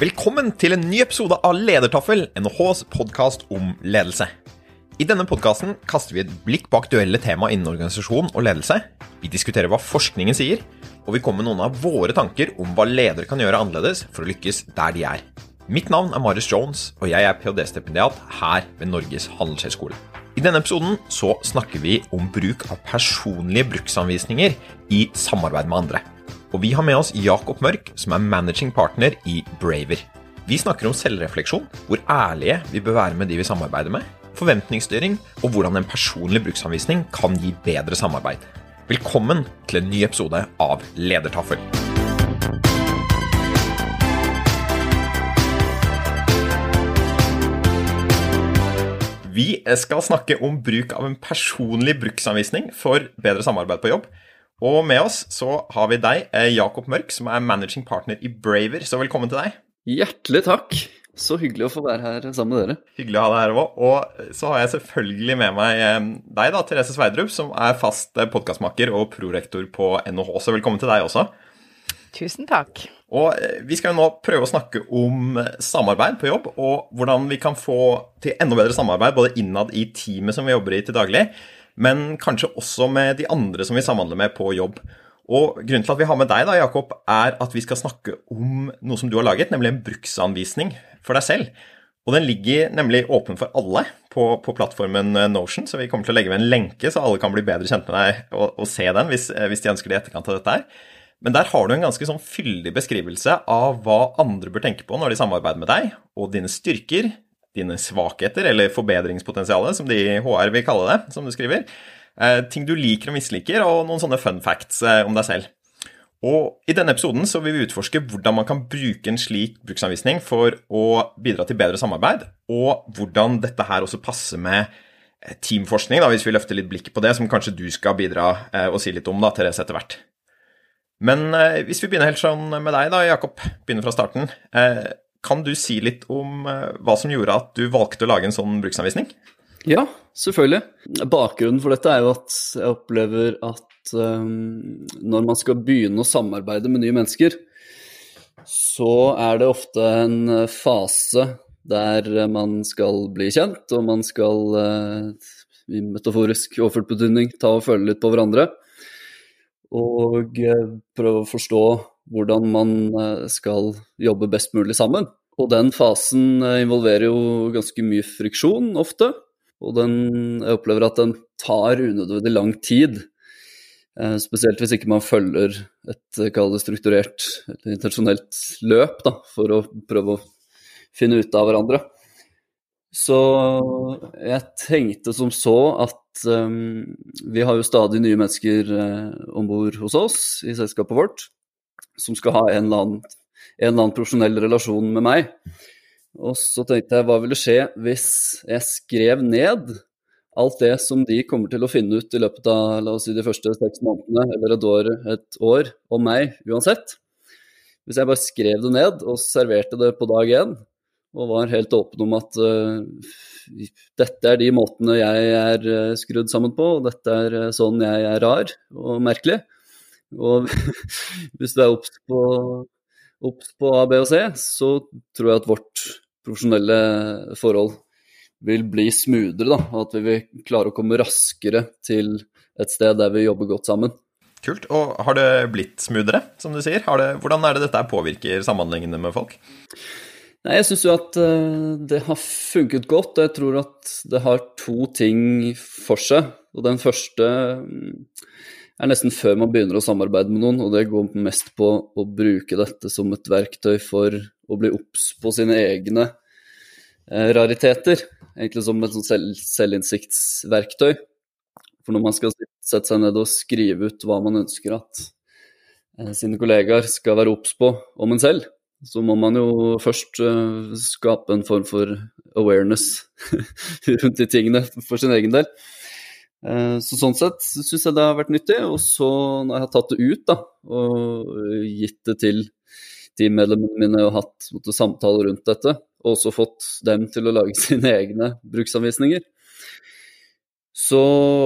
Velkommen til en ny episode av Ledertaffel, NHHs podkast om ledelse. I denne podkasten kaster vi et blikk på aktuelle tema innen organisasjon og ledelse. Vi diskuterer hva forskningen sier, og vi kommer med noen av våre tanker om hva ledere kan gjøre annerledes for å lykkes der de er. Mitt navn er Marius Jones, og jeg er ph.d.-stipendiat her ved Norges handelshøyskole. I denne episoden så snakker vi om bruk av personlige bruksanvisninger i samarbeid med andre. Og vi har med oss Jakob Mørk, som er managing partner i Braver. Vi snakker om selvrefleksjon, hvor ærlige vi bør være med de vi samarbeider med, forventningsstyring og hvordan en personlig bruksanvisning kan gi bedre samarbeid. Velkommen til en ny episode av Ledertaffel. Vi skal snakke om bruk av en personlig bruksanvisning for bedre samarbeid på jobb. Og med oss så har vi deg, eh, Jakob Mørk, som er managing partner i Braver. Så velkommen til deg. Hjertelig takk. Så hyggelig å få være her sammen med dere. Hyggelig å ha deg her òg. Og så har jeg selvfølgelig med meg eh, deg, da, Therese Sveidrup, som er fast eh, podkastmaker og prorektor på NHH. Så velkommen til deg også. Tusen takk. Og Vi skal jo nå prøve å snakke om samarbeid på jobb, og hvordan vi kan få til enda bedre samarbeid både innad i teamet som vi jobber i til daglig, men kanskje også med de andre som vi samhandler med på jobb. Og Grunnen til at vi har med deg, da, Jakob, er at vi skal snakke om noe som du har laget, nemlig en bruksanvisning for deg selv. Og Den ligger nemlig åpen for alle på, på, plattformen Notion, så vi kommer til å legge ved en lenke, så alle kan bli bedre kjent med deg og, og se den hvis, hvis, de ønsker det i etterkant av dette her. Men der har du en ganske sånn fyldig beskrivelse av hva andre bør tenke på når de samarbeider med deg, og dine styrker, dine svakheter, eller forbedringspotensialet, som de i HR vil kalle det, som du skriver. Eh, ting du liker og misliker, og noen sånne fun facts eh, om deg selv. Og I denne episoden så vil vi utforske hvordan man kan bruke en slik bruksanvisning for å bidra til bedre samarbeid, og hvordan dette her også passer med eh, teamforskning, da, hvis vi løfter litt blikk på det, som kanskje du skal bidra og si litt om, da, Therese, etter hvert. Men hvis vi begynner helt sånn med deg, da, Jakob, begynner fra starten. Eh, kan du si litt om eh, hva som gjorde at du valgte å lage en sånn bruksanvisning? Ja, selvfølgelig. Bakgrunnen for dette er jo at jeg opplever at um, når man skal begynne å samarbeide med nye mennesker, så er det ofte en fase der man skal bli kjent, og man skal uh, i metaforisk overført betydning ta og føle litt på hverandre. Og prøve å forstå hvordan man eh, skal jobbe best mulig sammen. Og den fasen eh, involverer jo ganske mye friksjon ofte. Og den, jeg opplever at den tar unødvendig lang tid. Eh, spesielt hvis ikke man følger et strukturert eller intensjonelt løp da, for å prøve å finne ut av hverandre. Så jeg tenkte som så at um, vi har jo stadig nye mennesker uh, om bord hos oss i selskapet vårt som skal ha en eller, annen, en eller annen profesjonell relasjon med meg. Og så tenkte jeg, hva ville skje hvis jeg skrev ned alt det som de kommer til å finne ut i løpet av la oss si, de første seks månedene eller et år, et år om meg uansett? Hvis jeg bare skrev det ned og serverte det på dag én, og var helt åpen om at uh, dette er de måtene jeg er uh, skrudd sammen på, og dette er uh, sånn jeg er rar og merkelig, og hvis du er obs på, på, A, B og C, så tror jeg at vårt profesjonelle forhold vil bli smoothere, da. Og at vi vil klare å komme raskere til et sted der vi jobber godt sammen. Kult. Og har det blitt smoothere, som du sier? Det, hvordan er det dette påvirker samhandlingene med folk? Nei, Jeg syns jo at uh, det har funket godt. og Jeg tror at det har to ting for seg. Og den første um, er nesten før man begynner å samarbeide med noen, og det går mest på å bruke dette som et verktøy for å bli obs på sine egne eh, rariteter. Egentlig som et selv, selvinnsiktsverktøy. For når man skal sette seg ned og skrive ut hva man ønsker at sine kollegaer skal være obs på om en selv, så må man jo først skape en form for awareness rundt de tingene for sin egen del. Så sånn sett syns jeg det har vært nyttig. Og så når jeg har tatt det ut da, og gitt det til teammedlemmene mine og hatt måtte, samtaler rundt dette, og også fått dem til å lage sine egne bruksanvisninger, så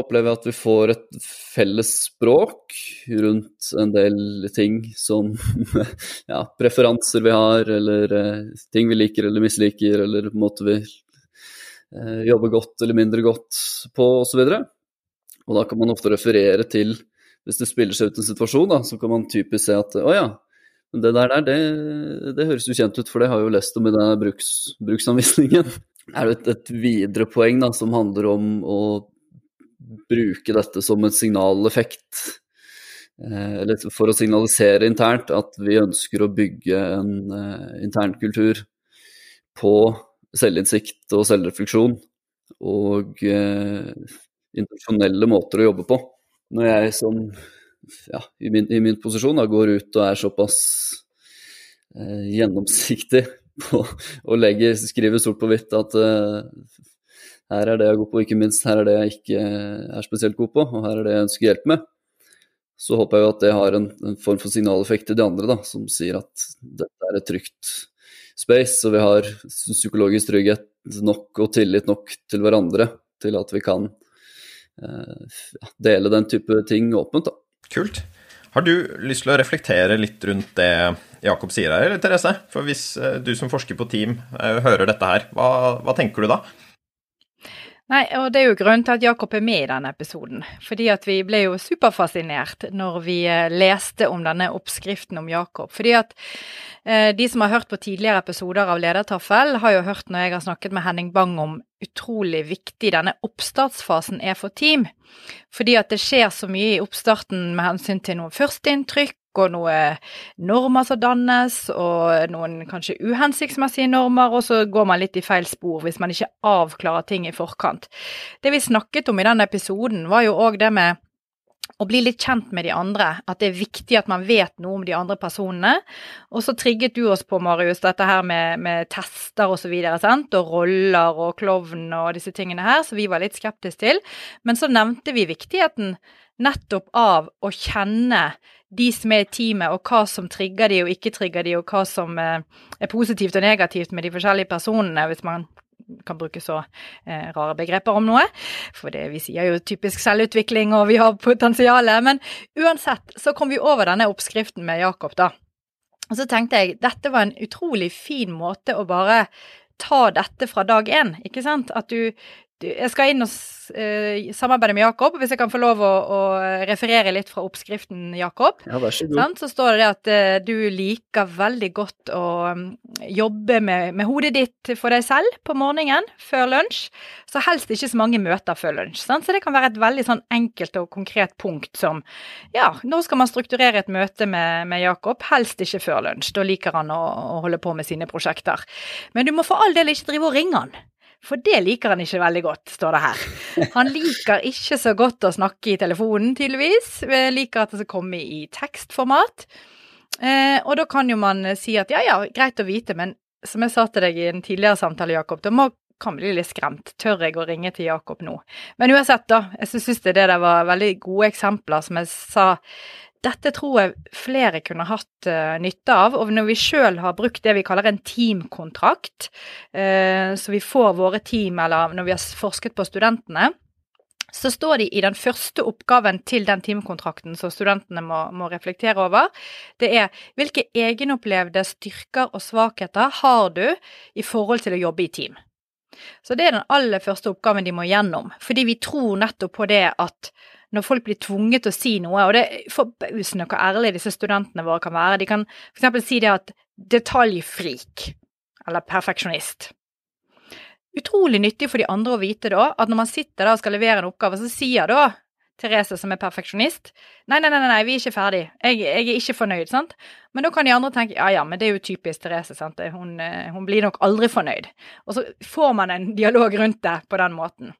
opplever jeg at vi får et felles språk rundt en del ting som ja, preferanser vi har, eller eh, ting vi liker eller misliker, eller måter vi eh, jobber godt eller mindre godt på, osv. Og, og da kan man ofte referere til Hvis det spiller seg ut en situasjon, da, så kan man typisk se at å ja, det der, det, det høres jo kjent ut, for det har jeg jo lest om i denne bruks, bruksanvisningen. Det er jo et, et videre poeng da, som handler om å bruke dette som en signaleffekt. Eh, for å signalisere internt at vi ønsker å bygge en eh, internkultur på selvinnsikt og selvrefleksjon. Og eh, intensjonelle måter å jobbe på. Når jeg som ja, i, min, i, min, posisjon da, går ut og er såpass eh, gjennomsiktig på og legger, skriver sort på hvitt at eh, her er det jeg er god på, ikke minst her er det jeg ikke er spesielt god på, og her er det jeg ønsker hjelp med. Så håper jeg jo at det har en, en form for signaleffekt til de andre, da, som sier at dette er et trygt space, og vi har psykologisk trygghet nok og tillit nok til hverandre til at vi kan dele den type ting åpent. da. Kult. Har du lyst til å reflektere litt rundt det Jakob sier her, eller Therese? For hvis eh, du som forsker på team eh, hører dette her, hva, hva tenker du da? Nei, og det er jo grunnen til at Jakob er med i denne episoden. Fordi at vi ble jo superfascinert når vi eh, leste om denne oppskriften om Jakob. Fordi at eh, de som har hørt på tidligere episoder av Ledertaffel, har jo hørt når jeg har snakket med Henning Bang om utrolig viktig denne oppstartsfasen er for team. Fordi at det skjer så mye i oppstarten med hensyn til noen førsteinntrykk og noen normer som dannes, og noen kanskje uhensiktsmessige normer, og så går man litt i feil spor hvis man ikke avklarer ting i forkant. Det vi snakket om i den episoden, var jo òg det med å bli litt kjent med de andre, at det er viktig at man vet noe om de andre personene. Og så trigget du oss på, Marius, dette her med, med tester og så videre, sant, og roller og klovn og disse tingene her, så vi var litt skeptiske til. Men så nevnte vi viktigheten nettopp av å kjenne de som er i teamet, og hva som trigger de og ikke trigger de, og hva som eh, er positivt og negativt med de forskjellige personene, hvis man kan bruke så eh, rare begreper om noe. For det, vi sier jo typisk selvutvikling, og vi har potensialet. Men uansett så kom vi over denne oppskriften med Jakob, da. Og så tenkte jeg dette var en utrolig fin måte å bare ta dette fra dag én, ikke sant? At du, jeg skal inn og uh, samarbeide med Jakob. Hvis jeg kan få lov å, å referere litt fra oppskriften, Jakob. Ja, vær så god. Så står det at uh, du liker veldig godt å um, jobbe med, med, hodet ditt for deg selv på morgenen før lunsj. Så helst ikke så mange møter før lunsj. Sant? Så det kan være et veldig sånn enkelt og konkret punkt som Ja, nå skal man strukturere et møte med, med Jakob. Helst ikke før lunsj. Da liker han å, å holde på med sine prosjekter. Men du må for all del ikke drive og ringe han. For det liker han ikke veldig godt, står det her. Han liker ikke så godt å snakke i telefonen, tydeligvis. Liker at det skal komme i tekstformat. Eh, og da kan jo man si at ja, ja, greit å vite, men som jeg sa til deg i en tidligere samtale, Jakob, da kan bli litt skremt. Tør jeg å ringe til Jakob nå? Men uansett, da. Jeg syns det der var veldig gode eksempler, som jeg sa dette tror jeg flere kunne hatt uh, nytte av. Og når vi sjøl har brukt det vi kaller en teamkontrakt, uh, så vi får våre team, eller når vi har forsket på studentene, så står de i den første oppgaven til den teamkontrakten som studentene må, må, reflektere over. Det er hvilke egenopplevde styrker og svakheter har du i forhold til å jobbe i team. Så det er den aller første oppgaven de må gjennom, fordi vi tror nettopp på det at når folk blir tvunget til å si noe, og det er forbausende hvor ærlige disse studentene våre kan være. De kan f.eks. si det at detaljfrik, eller perfeksjonist. Utrolig nyttig for de andre å vite da, at når man sitter der og skal levere en oppgave, så sier da Therese, som er perfeksjonist, nei, nei, nei, nei, vi er ikke ferdig, jeg, jeg, er ikke fornøyd, sant. Men da kan de andre tenke ja, ja, men det er jo typisk Therese, sant, hun, eh, hun blir nok aldri fornøyd. Og så får man en dialog rundt det på den måten.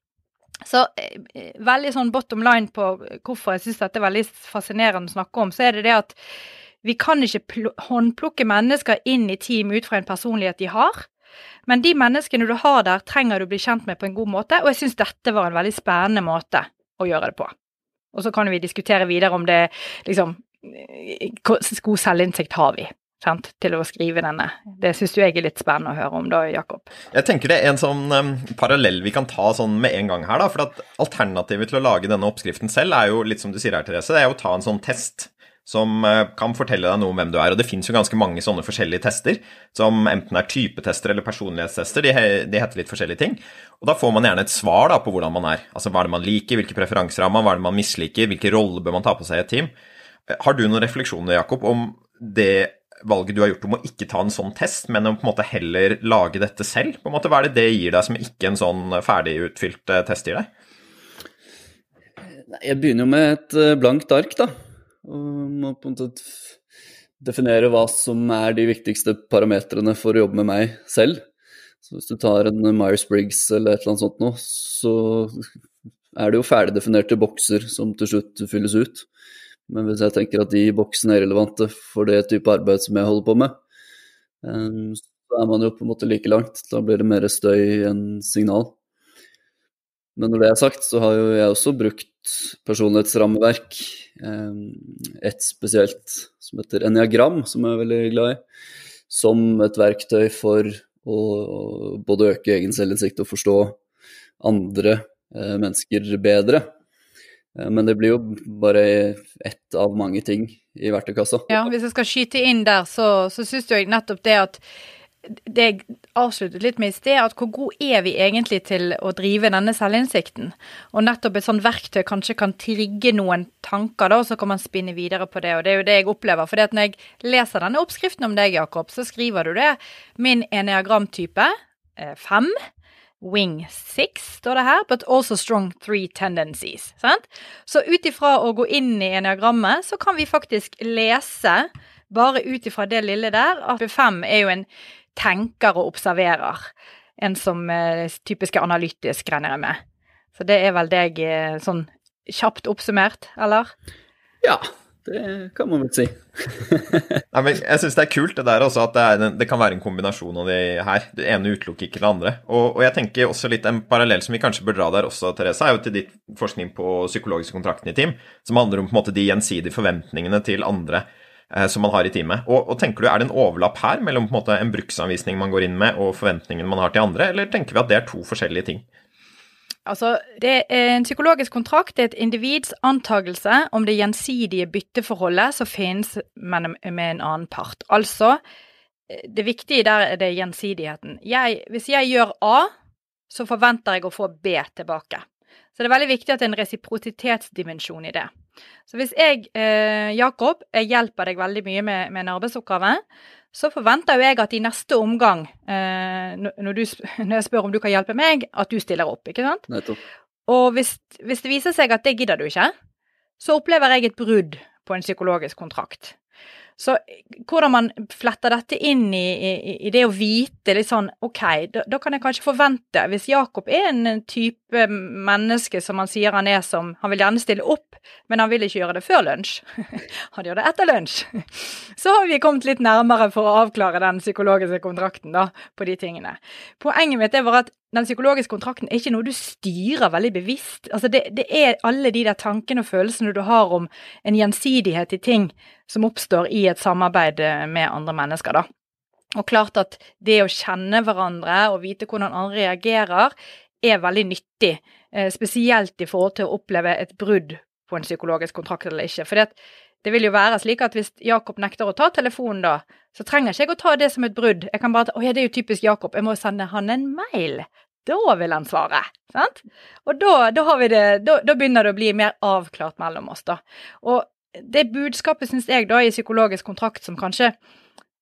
Så eh, veldig sånn bottom line på hvorfor jeg syns dette er veldig fascinerende å snakke om, så er det det at Vi kan ikke håndplukke mennesker inn i team ut fra en personlighet de har. Men de menneskene du har der, trenger du bli kjent med på en god måte, og jeg syns dette var en veldig spennende måte å gjøre det på. Og så kan vi diskutere videre om det liksom Hvor god selvinnsikt har vi? Sant, til å skrive denne. Det syns jeg er litt spennende å høre om da, Jakob. Jeg tenker det er en sånn um, parallell vi kan ta sånn med en gang her, da. For at alternativet til å lage denne oppskriften selv er jo litt som du sier her, Therese, det er jo å ta en sånn test som eh, kan fortelle deg noe om hvem du er. Og det fins jo ganske mange sånne forskjellige tester, som enten er typetester eller personlighetstester. De, heter litt forskjellige ting. Og da får man gjerne et svar da, på hvordan man er. Altså hva er det man liker, hvilke preferanser har man, hva er det man misliker, hvilke roller bør man ta på seg i et team. Har du noen refleksjoner, Jakob, om det valget du har gjort om å ikke ta en sånn test, men om på en måte heller lage dette selv? På en måte, Hva er det det gir deg som ikke en sånn ferdigutfylt eh, test gir deg? Jeg begynner jo med et eh, blankt ark, da. Og må på en måte definere hva som er de viktigste parametrene for å jobbe med meg selv. Så hvis du tar en Myers-Briggs eller et eller annet sånt nå, så er det jo ferdigdefinerte bokser som til slutt fylles ut. Men hvis jeg tenker at de boksene er relevante for det type arbeid som jeg holder på med, eh, så er man jo på en måte like langt. Da blir det mer støy enn signal. Men når det er sagt, så har jo jeg også brukt personlighetsrammeverk. Et spesielt som heter Enneagram, som jeg er veldig glad i. Som et verktøy for å både øke egen selvinnsikt og forstå andre eh, mennesker bedre. Eh, men det blir jo bare ett av mange ting i verktøykassa. Ja, hvis jeg skal skyte inn der, så, så syns jeg nettopp det at det jeg avsluttet litt med i sted, at hvor god er vi egentlig til å drive denne selvinnsikten? Og nettopp et sånt verktøy kanskje kan trigge noen tanker, da, og så kan man spinne videre på det. Og det er jo det jeg opplever. For når jeg leser denne oppskriften om deg, Jakob, så skriver du det. Min eneagramtype, eh, fem. Wing six, står det her, but also strong three tendencies. Sant? Så ut ifra å gå inn i eneagrammet, så kan vi faktisk lese, bare ut ifra det lille der, at fem er jo en tenker og observerer. En som er eh, typisk analytisk, regner jeg med. Så det er vel deg eh, sånn kjapt oppsummert, eller? Ja, det kan man vel si. Nei, men jeg syns det er kult det der også, at det, er, det, kan være en kombinasjon av de her. Det ene utelukker ikke det andre. Og, og, jeg tenker også litt en parallell som vi kanskje bør dra der også, Therese, er jo til ditt forskning på psykologiske kontrakten i team, som handler om på en måte de gjensidige forventningene til andre. Eh, som man har i teamet. Og, og, tenker du, Er det en overlapp her mellom på en, måte, en bruksanvisning man går inn med, og forventningene man har til andre, eller tenker vi at det er to forskjellige ting? Altså, det er En psykologisk kontrakt er et individs antagelse om det gjensidige bytteforholdet som finnes med, en annen part. Altså, det viktige der er det gjensidigheten. Jeg, hvis jeg gjør A, så forventer jeg å få B tilbake. Så det er veldig viktig at det er en resiprositetsdimensjon i det. Så hvis jeg, eh, Jakob, jeg hjelper deg veldig mye med, med en arbeidsoppgave, så forventer jo jeg at i neste omgang, eh, når, du, når, jeg spør om du kan hjelpe meg, at du stiller opp, ikke sant? Nettopp. Og hvis, hvis det viser seg at det gidder du ikke, så opplever jeg et brudd på en psykologisk kontrakt. Så hvordan man fletter dette inn i, i, i, det å vite litt sånn OK, da, da, kan jeg kanskje forvente Hvis Jakob er en type menneske som han sier han er som Han vil gjerne stille opp, men han vil ikke gjøre det før lunsj. han gjør det etter lunsj. Så har vi kommet litt nærmere for å avklare den psykologiske kontrakten da, på de tingene. Poenget mitt er bare at den psykologiske kontrakten er ikke noe du styrer veldig bevisst. Altså det, det, er alle de der tankene og følelsene du har om en gjensidighet i ting som oppstår i et samarbeid eh, med andre mennesker, da. Og klart at det å kjenne hverandre og vite hvordan andre reagerer, er veldig nyttig. Eh, spesielt i forhold til å oppleve et brudd på en psykologisk kontrakt eller ikke. For det vil jo være slik at hvis Jakob nekter å ta telefonen da, så trenger ikke jeg å ta det som et brudd. Jeg kan bare ta Å ja, det er jo typisk Jakob, jeg må sende han en mail. Da vil han svare. Sant? Og da, da, det, da, da, begynner det å bli mer avklart mellom oss, da. Og det budskapet syns jeg da i psykologisk kontrakt som kanskje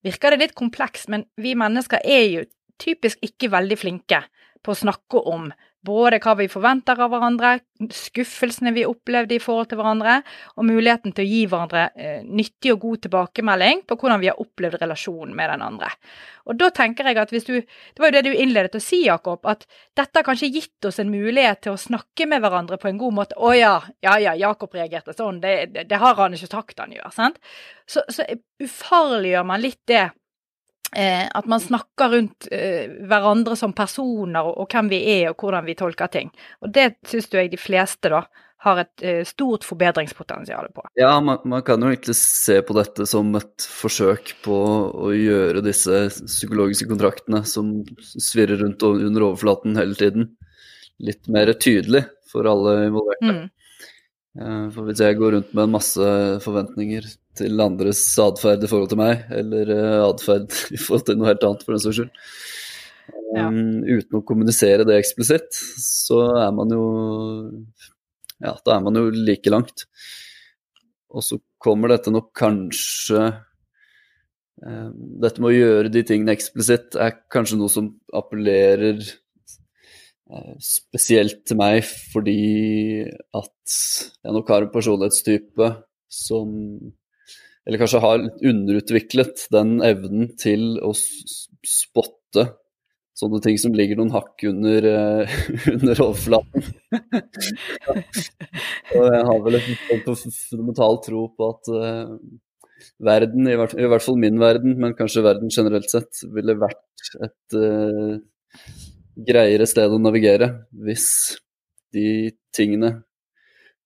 virker det litt komplekst, men vi mennesker er jo typisk ikke veldig flinke på å snakke om Både hva vi forventer av hverandre, skuffelsene vi opplevde i forhold til hverandre, og muligheten til å gi hverandre eh, nyttig og god tilbakemelding på hvordan vi har opplevd relasjonen med den andre. Og da tenker jeg at hvis du, Det var jo det du innledet å si, Jakob, at dette har kanskje gitt oss en mulighet til å snakke med hverandre på en god måte. Å ja, ja ja, Jakob reagerte sånn, det, det, det har han ikke sagt han gjør. sant? Så, så ufarliggjør man litt det at man snakker rundt eh, hverandre som personer, og, hvem vi er, og hvordan vi tolker ting. Og det syns jeg de fleste da har et eh, stort forbedringspotensial på. Ja, man, man, kan jo egentlig se på dette som et forsøk på å gjøre disse psykologiske kontraktene som svirrer rundt under overflaten hele tiden, litt mer tydelig for alle involverte. Mm. Eh, for hvis jeg går rundt med en masse forventninger til andres atferd i forhold til meg, eller eh, atferd i forhold til noe helt annet, for den saks skyld, ja. um, uten å kommunisere det eksplisitt, så er man jo Ja, da er man jo like langt. Og så kommer dette nok kanskje um, Dette med å gjøre de tingene eksplisitt er kanskje noe som appellerer Eh, spesielt til meg fordi at jeg nok har en personlighetstype som Eller kanskje har underutviklet den evnen til å spotte sånne ting som ligger noen hakk under, uh, under overflaten. og jeg har vel en fundamental tro på at uh, verden, i hvert, i hvert, fall min verden, men kanskje verden generelt sett, ville vært et uh, greiere sted å navigere hvis de tingene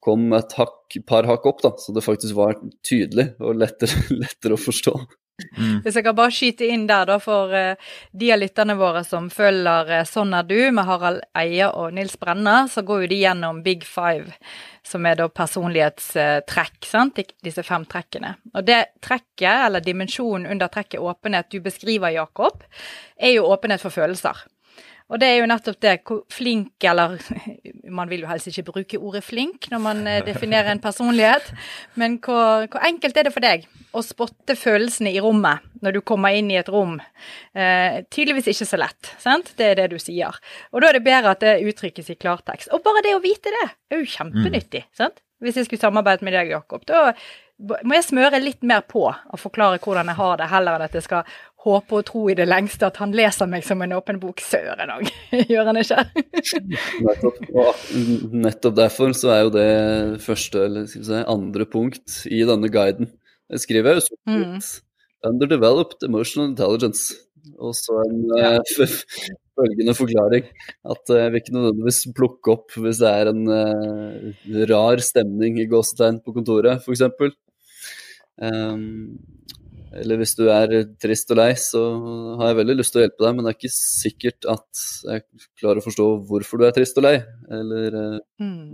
kom et hakk, par hakk opp, da, så det faktisk var tydelig og lettere, lettere å forstå. Mm. Hvis jeg kan bare skyte inn der, da, for uh, de av lytterne våre som følger uh, Sånn er du med Harald Eie og Nils Brenna, så går jo de gjennom Big Five, som er da personlighetstrekk, sant, disse fem trekkene. Og det trekket, eller dimensjonen under trekket åpenhet du beskriver, Jakob, er jo åpenhet for følelser. Og det er jo nettopp det, hvor flink eller Man vil jo helst ikke bruke ordet flink når man eh, definerer en personlighet, men hvor, hvor enkelt er det for deg å spotte følelsene i rommet når du kommer inn i et rom? Eh, tydeligvis ikke så lett, sant? Det er det du sier. Og da er det bedre at det uttrykkes i klartekst. Og bare det å vite det er jo kjempenyttig, mm. sant? Hvis jeg skulle samarbeidet med deg, Jakob, da må jeg smøre litt mer på og forklare hvordan jeg har det, heller enn at jeg skal håpe og tro i det lengste at han leser meg som en åpen bok. Søren òg, gjør han ikke? nettopp, nettopp derfor så er jo det første, eller skal vi si, andre punkt i denne guiden. Jeg skriver jo så mm. Underdeveloped emotional intelligence. Og så en ja. uh, følgende forklaring. At uh, jeg vil ikke nødvendigvis plukke opp hvis det er en uh, rar stemning i gåsetegn på kontoret, f.eks. Um, eller hvis du er trist og lei, så har jeg veldig lyst til å hjelpe deg, men det er ikke sikkert at jeg klarer å forstå hvorfor du er trist og lei, eller uh, mm.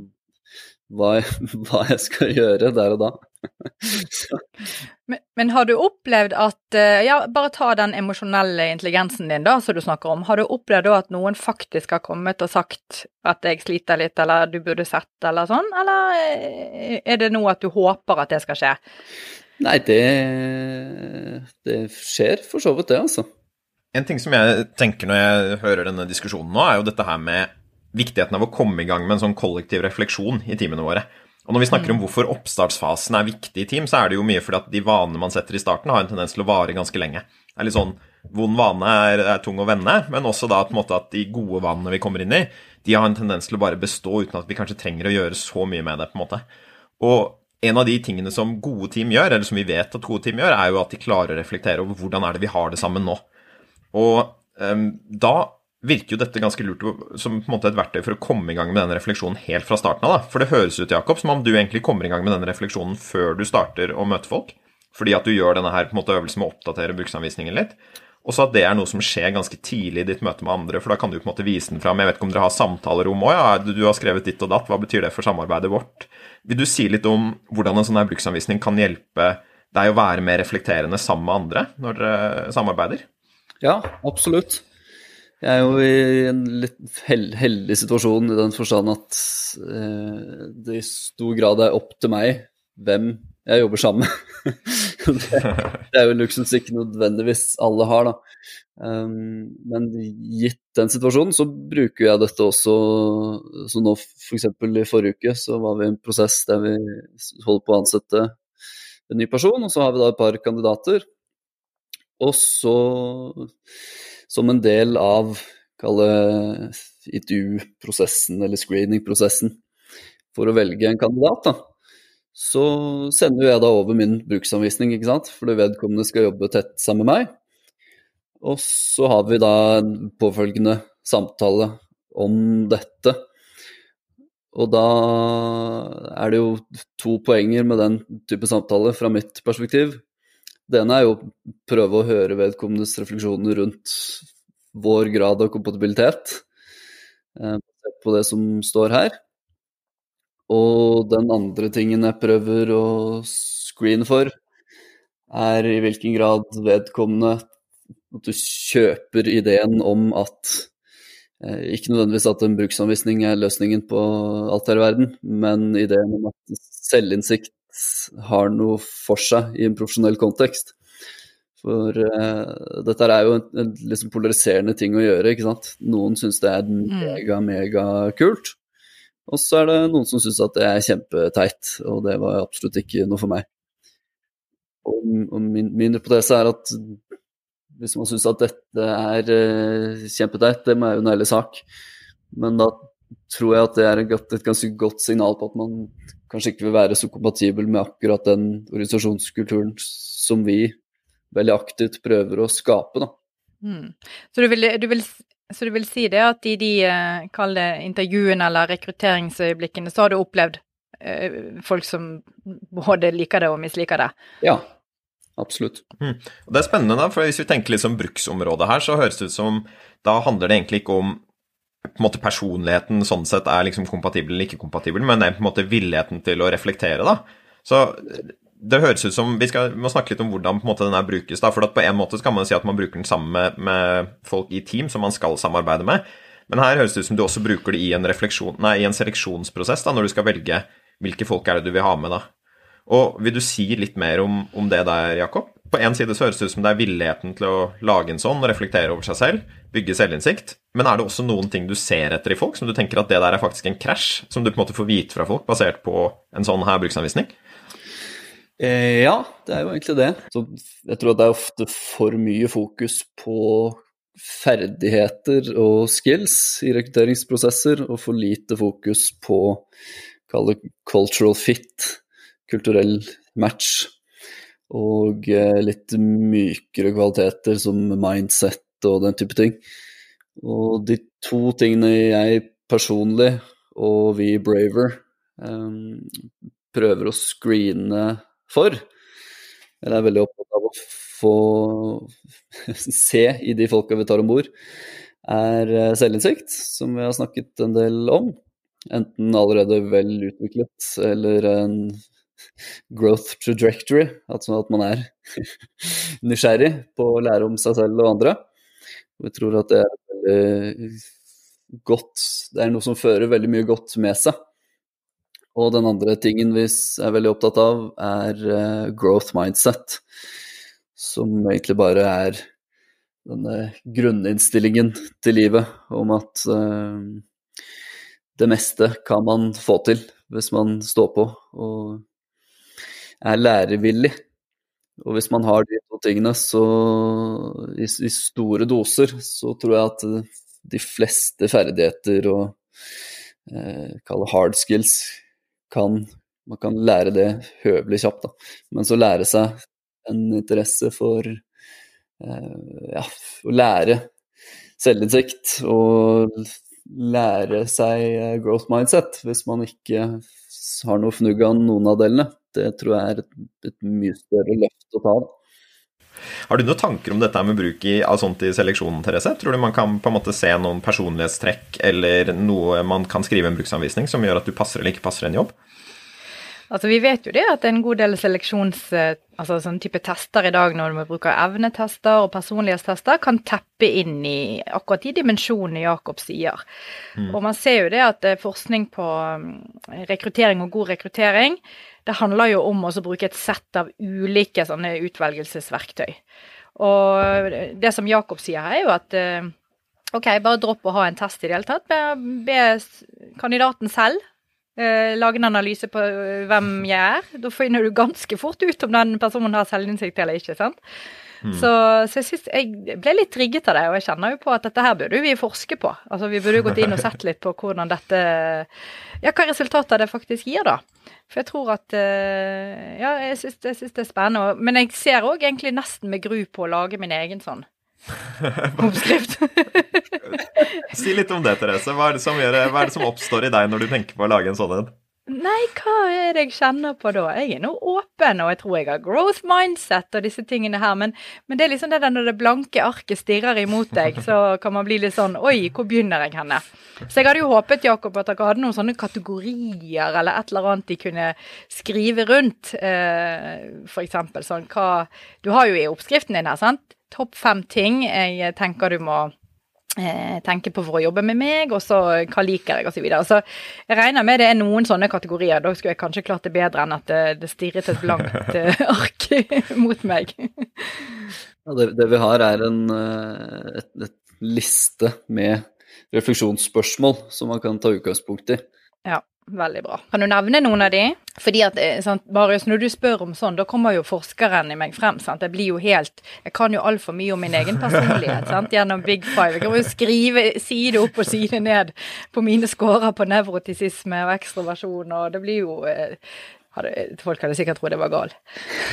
hva, jeg, hva, jeg, skal gjøre der og da. men, men, har du opplevd at uh, Ja, bare ta den emosjonelle intelligensen din, da, som du snakker om. Har du opplevd da at noen faktisk har kommet og sagt at jeg sliter litt, eller du burde sett, eller sånn, eller eh, er det nå at du håper at det skal skje? Nei, det, det skjer for så vidt, det, altså. En ting som jeg tenker når jeg hører denne diskusjonen nå, er jo dette her med viktigheten av å komme i gang med en sånn kollektiv refleksjon i teamene våre. Og når vi snakker om mm. hvorfor oppstartsfasen er viktig i team, så er det jo mye fordi at de vanene man setter i starten, har en tendens til å vare ganske lenge. Det er litt sånn Vond vane er, er tung å vende, men også da på en måte at de gode vanene vi kommer inn i, de har en tendens til å bare bestå uten at vi kanskje trenger å gjøre så mye med det. på en måte. Og en av de tingene som gode team gjør, eller som vi vet at gode team gjør, er jo at de klarer å reflektere over hvordan er det vi har det sammen nå. Og um, da virker jo dette ganske lurt som på en måte et verktøy for å komme i gang med denne refleksjonen helt fra starten av. da. For det høres ut Jakob, som om du egentlig kommer i gang med denne refleksjonen før du starter å møte folk. Fordi at du gjør denne her på en måte øvelsen med å oppdatere bruksanvisningen litt. Og så at det er noe som skjer ganske tidlig i ditt møte med andre, for da kan du på en måte vise den fram. Jeg vet ikke om dere har samtalerom òg, ja, du har skrevet ditt og datt, hva betyr det for samarbeidet vårt? Vil du si litt om hvordan en sånn her bruksanvisning kan hjelpe deg å være mer reflekterende sammen med andre når dere samarbeider? Ja, absolutt. Jeg er jo i en litt heldig situasjon i den forstand at eh, det i stor grad er opp til meg hvem jeg jobber sammen med. det, er jo en luksus ikke nødvendigvis alle har, da. Um, men gitt den situasjonen, så bruker jeg dette også Så nå f.eks. For i forrige uke så var vi i en prosess der vi holder på å ansette en ny person, og så har vi da et par kandidater. Og så, som en del av kalle ITU-prosessen eller screening-prosessen for å velge en kandidat, da, så sender jeg da over min bruksanvisning, ikke sant, fordi vedkommende skal jobbe tett sammen med meg. Og så har vi da en påfølgende samtale om dette. Og da er det jo to poenger med den type samtale fra mitt perspektiv. Det ene er jo å prøve å høre vedkommendes refleksjoner rundt vår grad av kompatibilitet, eh, på det som står her. Og den andre tingen jeg prøver å screene for, er i hvilken grad vedkommende at du kjøper ideen om at eh, Ikke nødvendigvis at en bruksanvisning er løsningen på alt her i verden, men ideen om at selvinnsikt har noe for seg i en profesjonell kontekst. For uh, dette er jo en, en liksom polariserende ting å gjøre, ikke sant. Noen syns det er mm. mega, mega kult. Og så er det noen som syns at det er kjempeteit, og det var absolutt ikke noe for meg. Og, og min, min, hypotese er at hvis man syns at dette er uh, kjempeteit, det er jo en ærlig sak, men da tror jeg at det er et, et ganske godt signal på at man kanskje ikke vil være så kompatibel med akkurat den organisasjonskulturen som vi veldig aktivt prøver å skape. Da. Mm. Så du vil, du vil så du vil si det at i de eh, kall det intervjuene eller rekrutteringsøyeblikkene, så har du opplevd eh, folk som både liker det og misliker det? Ja, absolutt. Mm. Det er spennende, da, for hvis vi tenker litt om bruksområdet her, så høres det ut som da handler det egentlig ikke om på en måte personligheten sånn sett er liksom kompatibel eller ikke kompatibel, men det er på en måte villigheten til å reflektere, da. Så det høres ut som Vi skal, må snakke litt om hvordan på en måte den her brukes. da, for På en måte kan man si at man bruker den sammen med, med, folk i team som man skal samarbeide med. Men her høres det ut som du også bruker det i en, nei, i en seleksjonsprosess, da, når du skal velge hvilke folk er det du vil ha med. da. Og Vil du si litt mer om, om det der, Jakob? På en side så høres det ut som det er villigheten til å lage en sånn reflektere over seg selv, bygge selvinnsikt. Men er det også noen ting du ser etter i folk, som du tenker at det der er faktisk en krasj, som du på en måte får vite fra folk basert på en sånn her bruksanvisning? Eh, ja, det er jo egentlig det. Så jeg tror at det er ofte for mye fokus på ferdigheter og skills i rekrutteringsprosesser, og for lite fokus på kall det cultural fit, kulturell match, og eh, litt mykere kvaliteter som mindset og den type ting. Og de to tingene jeg personlig og vi i Braver um, prøver å screene for. Eller er veldig opptatt av å få se i de folka vi tar om bord, er eh, selvinnsikt, som vi har snakket en del om. Enten allerede vel utviklet eller en growth trajectory, altså at man er nysgjerrig på å lære om seg selv og andre. Vi tror at det er veldig godt Det er noe som fører veldig mye godt med seg. Og den andre tingen vi er veldig opptatt av, er uh, growth mindset. Som egentlig bare er denne grunninnstillingen til livet om at uh, det meste kan man få til hvis man står på og er lærevillig. Og hvis man har de to tingene så i, i store doser, så tror jeg at de fleste ferdigheter og eh, kalle hard skills kan Man kan lære det høvelig kjapt, da. Men så lære seg en interesse for eh, ja, å lære selvinnsikt og lære seg eh, growth mindset hvis man ikke har noe fnugg av noen av delene. Det tror jeg er et, et mye større løft å ta. Da. Har du noen tanker om dette med bruk av sånt i seleksjonen, Therese? Tror du man kan på en måte se noen personlighetstrekk eller noe man kan skrive en bruksanvisning som gjør at du passer eller ikke passer en jobb? Altså, Vi vet jo det at en god del seleksjons... Eh, altså sånn type tester i dag når du bruker evnetester og personlighetstester, kan teppe inn i akkurat de dimensjonene Jakob sier. Mm. Og man ser jo det at eh, forskning på mm, rekruttering og god rekruttering det handler jo om å bruke et sett av ulike sånne utvelgelsesverktøy. Og det som Jakob sier her, er jo at eh, OK, bare dropp å ha en test i det hele tatt. Be, be kandidaten selv eh, lage en analyse på eh, hvem jeg er. Da finner du ganske fort ut om den personen har selvinnsikt eller ikke. sant? Mm. Så, så, jeg, synes, jeg ble litt trigget av det, og jeg kjenner jo på at dette her burde vi forske på. Altså Vi burde jo gått inn og sett litt på hvordan dette Ja, hva resultater det faktisk gir, da. For jeg tror at eh, Ja, jeg syns, jeg syns det er spennende. Men jeg ser òg egentlig nesten med gru på å lage min egen sånn oppskrift. si litt om det, Therese. Hva er det, gjør, hva er det som oppstår i deg når du tenker på å lage en sånn en? Nei, hva er det jeg kjenner på da? Jeg er nå åpen, og jeg tror jeg har growth mindset og disse tingene her, men, men det er liksom det der når det blanke arket stirrer imot deg, så kan man bli litt sånn Oi, hvor begynner jeg henne? Så jeg hadde jo håpet, Jakob, at dere hadde noen sånne kategorier eller et eller annet de kunne skrive rundt. Eh, for eksempel sånn hva Du har jo i oppskriften din her, sant? Topp fem ting jeg tenker du må eh, tenker på for å jobbe med meg, og så hva liker jeg, osv. Så, videre. så jeg regner med det er noen sånne kategorier. Da skulle jeg kanskje klart det bedre enn at det, det stirret et blankt eh, ark mot meg. ja, det, det, vi har, er en eh, et, et liste med refleksjonsspørsmål som man kan ta utgangspunkt i. Ja. Veldig bra. Kan du nevne noen av de? Fordi at, eh, sant, Marius, når du spør om sånn, da kommer jo forskeren i meg frem. sant? Jeg blir jo helt Jeg kan jo altfor mye om min egen personlighet sant? gjennom Big Five. Jeg kan jo skrive side opp og side ned på mine scorer på nevrotisisme og ekstroversjon, og det blir jo eh, hadde, Folk hadde sikkert trodd jeg var gal.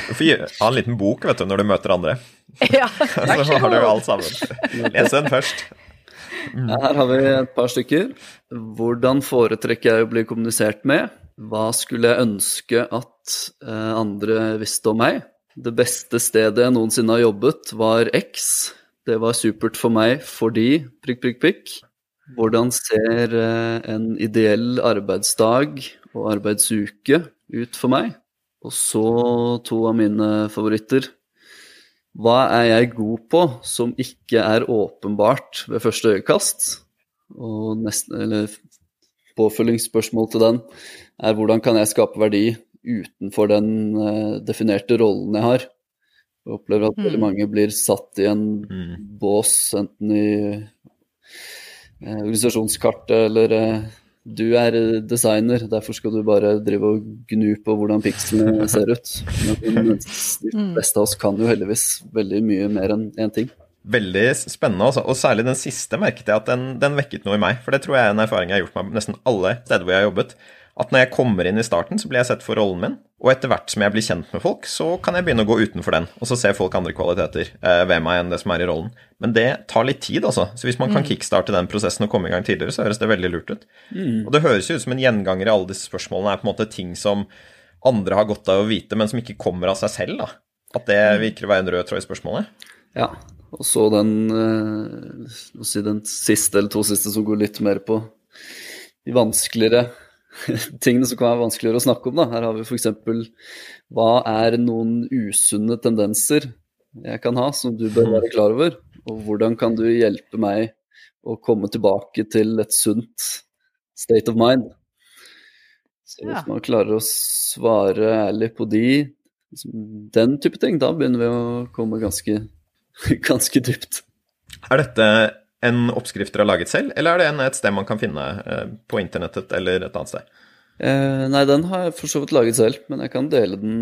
Du får ha en liten bok vet du, når du møter andre. Ja, så har du jo alt sammen. Les den først. Mm. Her har vi et par stykker. Hvordan foretrekker jeg å bli kommunisert med? Hva skulle jeg ønske at eh, andre visste om meg? Det beste stedet jeg noensinne har jobbet, var X. Det var supert for meg fordi prikk, prikk, prikk. Hvordan ser eh, en ideell arbeidsdag og arbeidsuke ut for meg? Og så to av mine favoritter. Hva er jeg god på som ikke er åpenbart ved første øyekast? Og nesten, eller påfølgingsspørsmål til den er hvordan kan jeg skape verdi utenfor den uh, definerte rollen jeg har? Jeg opplever at mm. veldig mange blir satt i en mm. bås, enten i uh, organisasjonskartet eller uh, du er designer, derfor skal du bare drive og gnu på hvordan pikslene ser ut. Men de mm. fleste av oss kan jo heldigvis veldig mye mer enn én ting. Veldig spennende, også. og særlig den siste merket jeg at den, den, vekket noe i meg. For det tror jeg er en erfaring jeg har gjort meg nesten alle steder hvor jeg har jobbet at når jeg kommer inn i starten, så blir jeg sett for rollen min. Og etter hvert som jeg blir kjent med folk, så kan jeg begynne å gå utenfor den. Og så ser folk andre kvaliteter eh, ved meg enn det som er i rollen. Men det tar litt tid, altså. Så hvis man kan mm. kickstarte den prosessen og komme i gang tidligere, så høres det veldig lurt ut. Mm. Og det høres jo ut som en gjenganger i alle disse spørsmålene er på en måte ting som andre har godt av å vite, men som ikke kommer av seg selv, da. At det mm. virker å være en rød tråd i spørsmålet. Ja. Og så den, eh, si den siste eller to siste som går litt mer på de vanskeligere tingene som kan være vanskeligere å snakke om. Da. Her har vi f.eks. hva er noen usunne tendenser jeg kan ha, som du bør være klar over? Og hvordan kan du hjelpe meg å komme tilbake til et sunt state of mind? Så hvis man klarer å svare ærlig på de, den type ting, da begynner vi å komme ganske, ganske dypt. Er dette en oppskrift dere har laget selv, eller er det en, et sted man kan finne eh, på internettet eller et annet sted? Eh, nei, den har jeg for så vidt laget selv, men jeg kan dele den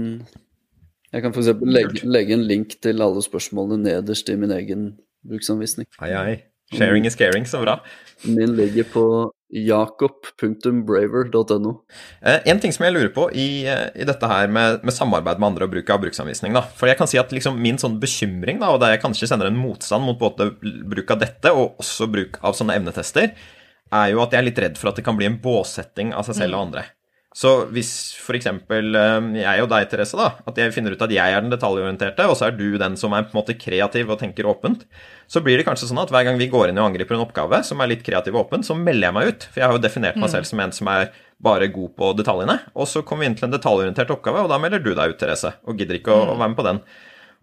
Jeg kan f.eks. Legge, legge en link til alle spørsmålene nederst i min egen bruksanvisning. Ai, ai. Sharing is caring, så bra. Min ligger på jakob.braver.no. Eh, en ting som jeg lurer på i, eh, i dette her med, med, samarbeid med andre og bruk av bruksanvisning. da, For jeg kan si at liksom min sånn bekymring, da, og der jeg kanskje sender en motstand mot både bruk av dette og også bruk av sånne evnetester, er jo at jeg er litt redd for at det kan bli en båssetting av seg selv og mm. andre. Så hvis f.eks. Eh, jeg og deg, Therese, da, at jeg finner ut at jeg er den detaljorienterte, og så er du den som er på en måte kreativ og tenker åpent, så blir det kanskje sånn at hver gang vi går inn og angriper en oppgave som er litt kreativ og åpen, så melder jeg meg ut. For jeg har jo definert meg mm. selv som en som er bare god på detaljene. Og så kommer vi inn til en detaljorientert oppgave, og da melder du deg ut, Therese, og gidder ikke å, å være med på den.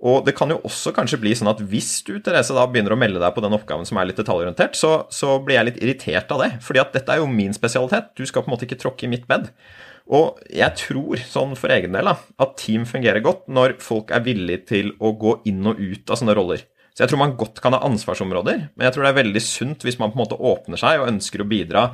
Og det kan jo også kanskje bli sånn at hvis du Therese, da begynner å melde deg på den oppgaven som er litt detaljorientert, så, så blir jeg litt irritert av det. Fordi at dette er jo min spesialitet. Du skal på en måte ikke tråkke i mitt bed. Og jeg tror, sånn for egen del, da, at team fungerer godt når folk er villige til å gå inn og ut av sånne roller. Så jeg tror man godt kan ha ansvarsområder, men jeg tror det er veldig sunt hvis man på en måte åpner seg og ønsker å bidra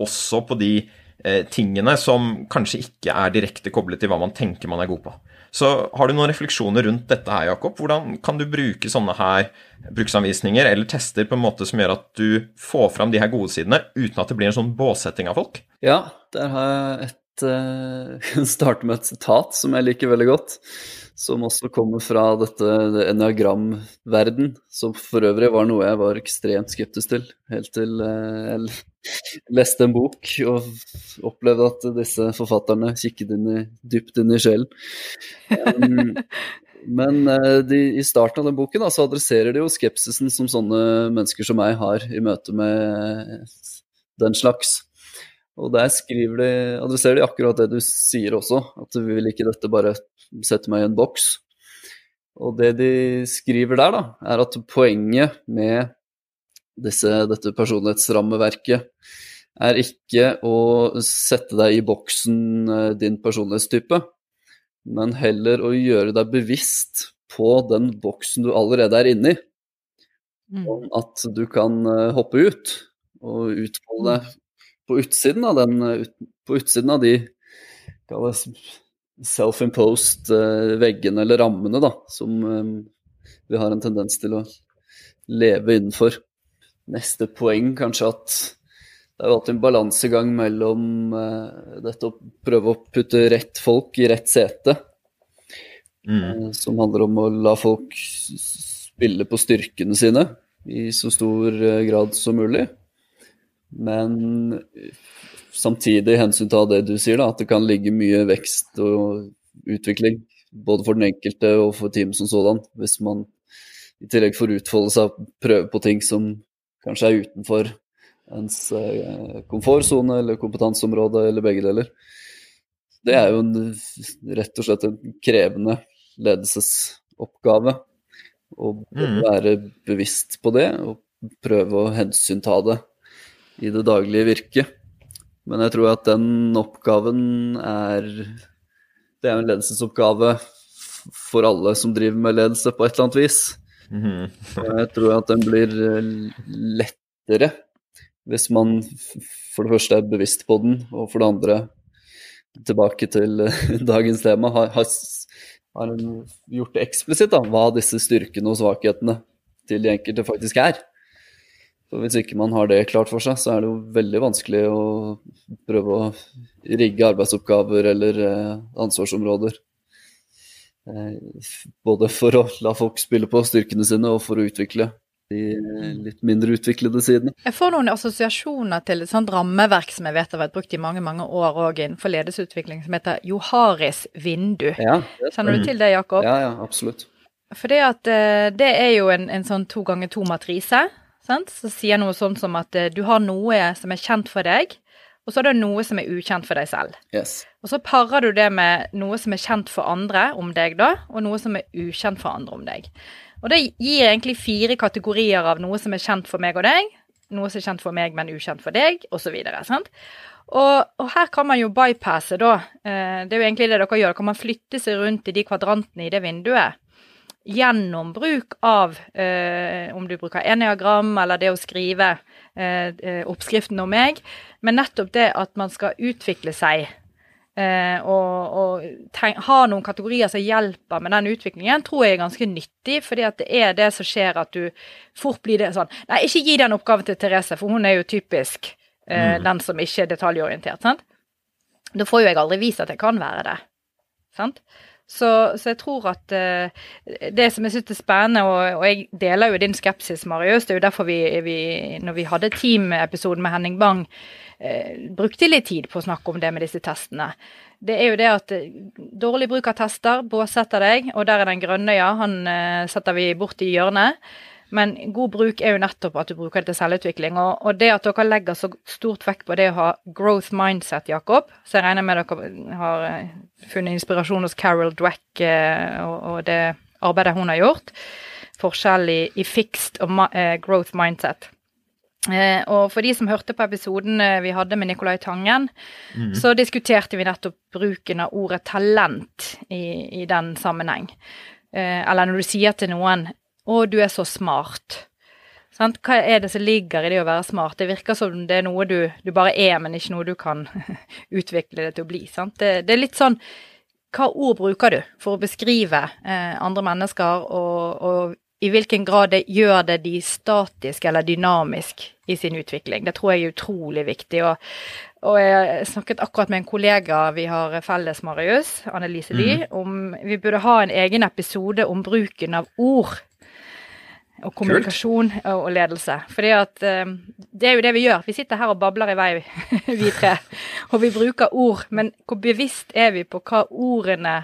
også på de eh, tingene som kanskje ikke er direkte koblet til hva man tenker man er god på. Så har du noen refleksjoner rundt dette her, Jakob? Hvordan kan du bruke sånne her bruksanvisninger eller tester på en måte som gjør at du får fram de her gode sidene uten at det blir en sånn båssetting av folk? Ja, der har jeg et uh, starte med et sitat som jeg liker veldig godt. Som også kommer fra dette det enneagramverden, som for øvrig var noe jeg var ekstremt skeptisk til. Helt til uh, jeg leste en bok og opplevde at disse forfatterne kikket inn i, dypt inn i sjelen. Um, men uh, de, i starten av den boken da, så adresserer de jo skepsisen som sånne mennesker som meg har i møte med den slags. Og der skriver de, adresserer de akkurat det du sier også, at du vil ikke dette bare sette meg i en boks. Og det de skriver der, da, er at poenget med disse, dette personlighetsrammeverket er ikke å sette deg i boksen eh, din personlighetstype, men heller å gjøre deg bevisst på den boksen du allerede er inni. Mm. Om at du kan eh, hoppe ut og utfolde deg på utsiden av den På utsiden av de self-imposed eh, veggene eller rammene da, som vi har en tendens til å leve innenfor neste poeng kanskje at det er jo alltid en balansegang mellom dette å prøve å putte rett folk i rett sete, mm. som handler om å la folk spille på styrkene sine i så stor grad som mulig. Men samtidig hensynta det du sier, da, at det kan ligge mye vekst og utvikling både for den enkelte og for team som sådan, hvis man i tillegg får utfolde seg og prøve på ting som kanskje er utenfor ens eh, komfortsone eller kompetanseområde, eller begge deler. Det er jo en, rett og slett en krevende ledelsesoppgave. Å mm. være bevisst på det og prøve å hensynta det i det daglige virket. Men jeg tror at den oppgaven er Det er en ledelsesoppgave for alle som driver med ledelse på et eller annet vis. Mm. Jeg tror at den blir eh, lettere hvis man for det første er bevisst på den, og for det andre, tilbake til eh, dagens tema, har, har, har gjort det eksplisitt da, hva disse styrkene og svakhetene til de enkelte faktisk er. For Hvis ikke man har det klart for seg, så er det jo veldig vanskelig å prøve å rigge arbeidsoppgaver eller eh, ansvarsområder Eh, både for å la folk spille på styrkene sine, og for å utvikle de litt mindre utviklede sidene. Jeg får noen assosiasjoner til et sånt rammeverk som jeg vet har vært brukt i mange mange år òg innenfor ledelsesutvikling, som heter Joharis vindu. Ja, Kjenner du til det, Jakob? Ja, ja, absolutt. For det, at, eh, det er jo en, en sånn to ganger to-matrise. Som sier noe sånn som at eh, du har noe som er kjent for deg, og så er det noe som er ukjent for deg selv. Yes. Og så parer du det med noe som er kjent for andre om deg, da, og noe som er ukjent for andre om deg. Og det gir egentlig fire kategorier av noe som er kjent for meg og deg, noe som er kjent for meg, men ukjent for deg, osv. Og, og her kan man jo bypasse, da. Eh, det er jo egentlig det dere gjør. Da kan man flytte seg rundt i de kvadrantene i det vinduet gjennom bruk av eh, om du bruker eneagram eller det å skrive eh, eh oppskriften om meg, men nettopp det at man skal utvikle seg eh, og, og ha noen kategorier som hjelper med den utviklingen, tror jeg er ganske nyttig. fordi at det er det som skjer at du fort blir det sånn Nei, ikke gi den oppgaven til Therese, for hun er jo typisk eh, mm. den som ikke er detaljorientert. sant? Da får jo jeg aldri vist at jeg kan være det. sant? Så, så, jeg tror at uh, det som jeg syns er spennende, og, og, jeg deler jo din skepsis, Marius, det er jo derfor vi, vi når vi hadde teamepisoden med Henning Bang, uh, brukte litt tid på å snakke om det med disse testene. Det er jo det at uh, dårlig bruk av tester båsetter deg, og der er den grønne, ja, han setter vi bort i hjørnet. Men god bruk er jo nettopp at du bruker det til selvutvikling. Og, og, det at dere legger så stort vekt på det å ha growth mindset, Jakob, så jeg regner med dere har eh, funnet inspirasjon hos Carol Dweck eh, og, og, det arbeidet hun har gjort. Forskjell i, i fixed og uh, growth mindset. Eh, og for de som hørte på episoden vi hadde med Nicolai Tangen, mm. så diskuterte vi nettopp bruken av ordet talent i, i den sammenheng. Eh, eller når du sier til noen 'Å, du er så smart'. Sant? Hva er det som ligger i det å være smart? Det virker som det er noe du, du bare er, men ikke noe du kan utvikle det til å bli. Sant? Det, det er litt sånn Hva ord bruker du for å beskrive eh, andre mennesker, og, og i hvilken grad det gjør det de statisk eller dynamisk i sin utvikling. Det tror jeg er utrolig viktig. Og, og jeg snakket akkurat med en kollega vi har felles, Marius, Annelise Lie, mm. om vi burde ha en egen episode om bruken av ord. Og kommunikasjon og, og ledelse. For um, det er jo det vi gjør. Vi sitter her og babler i vei, vi tre. Og vi bruker ord. Men hvor bevisst er vi på hva ordene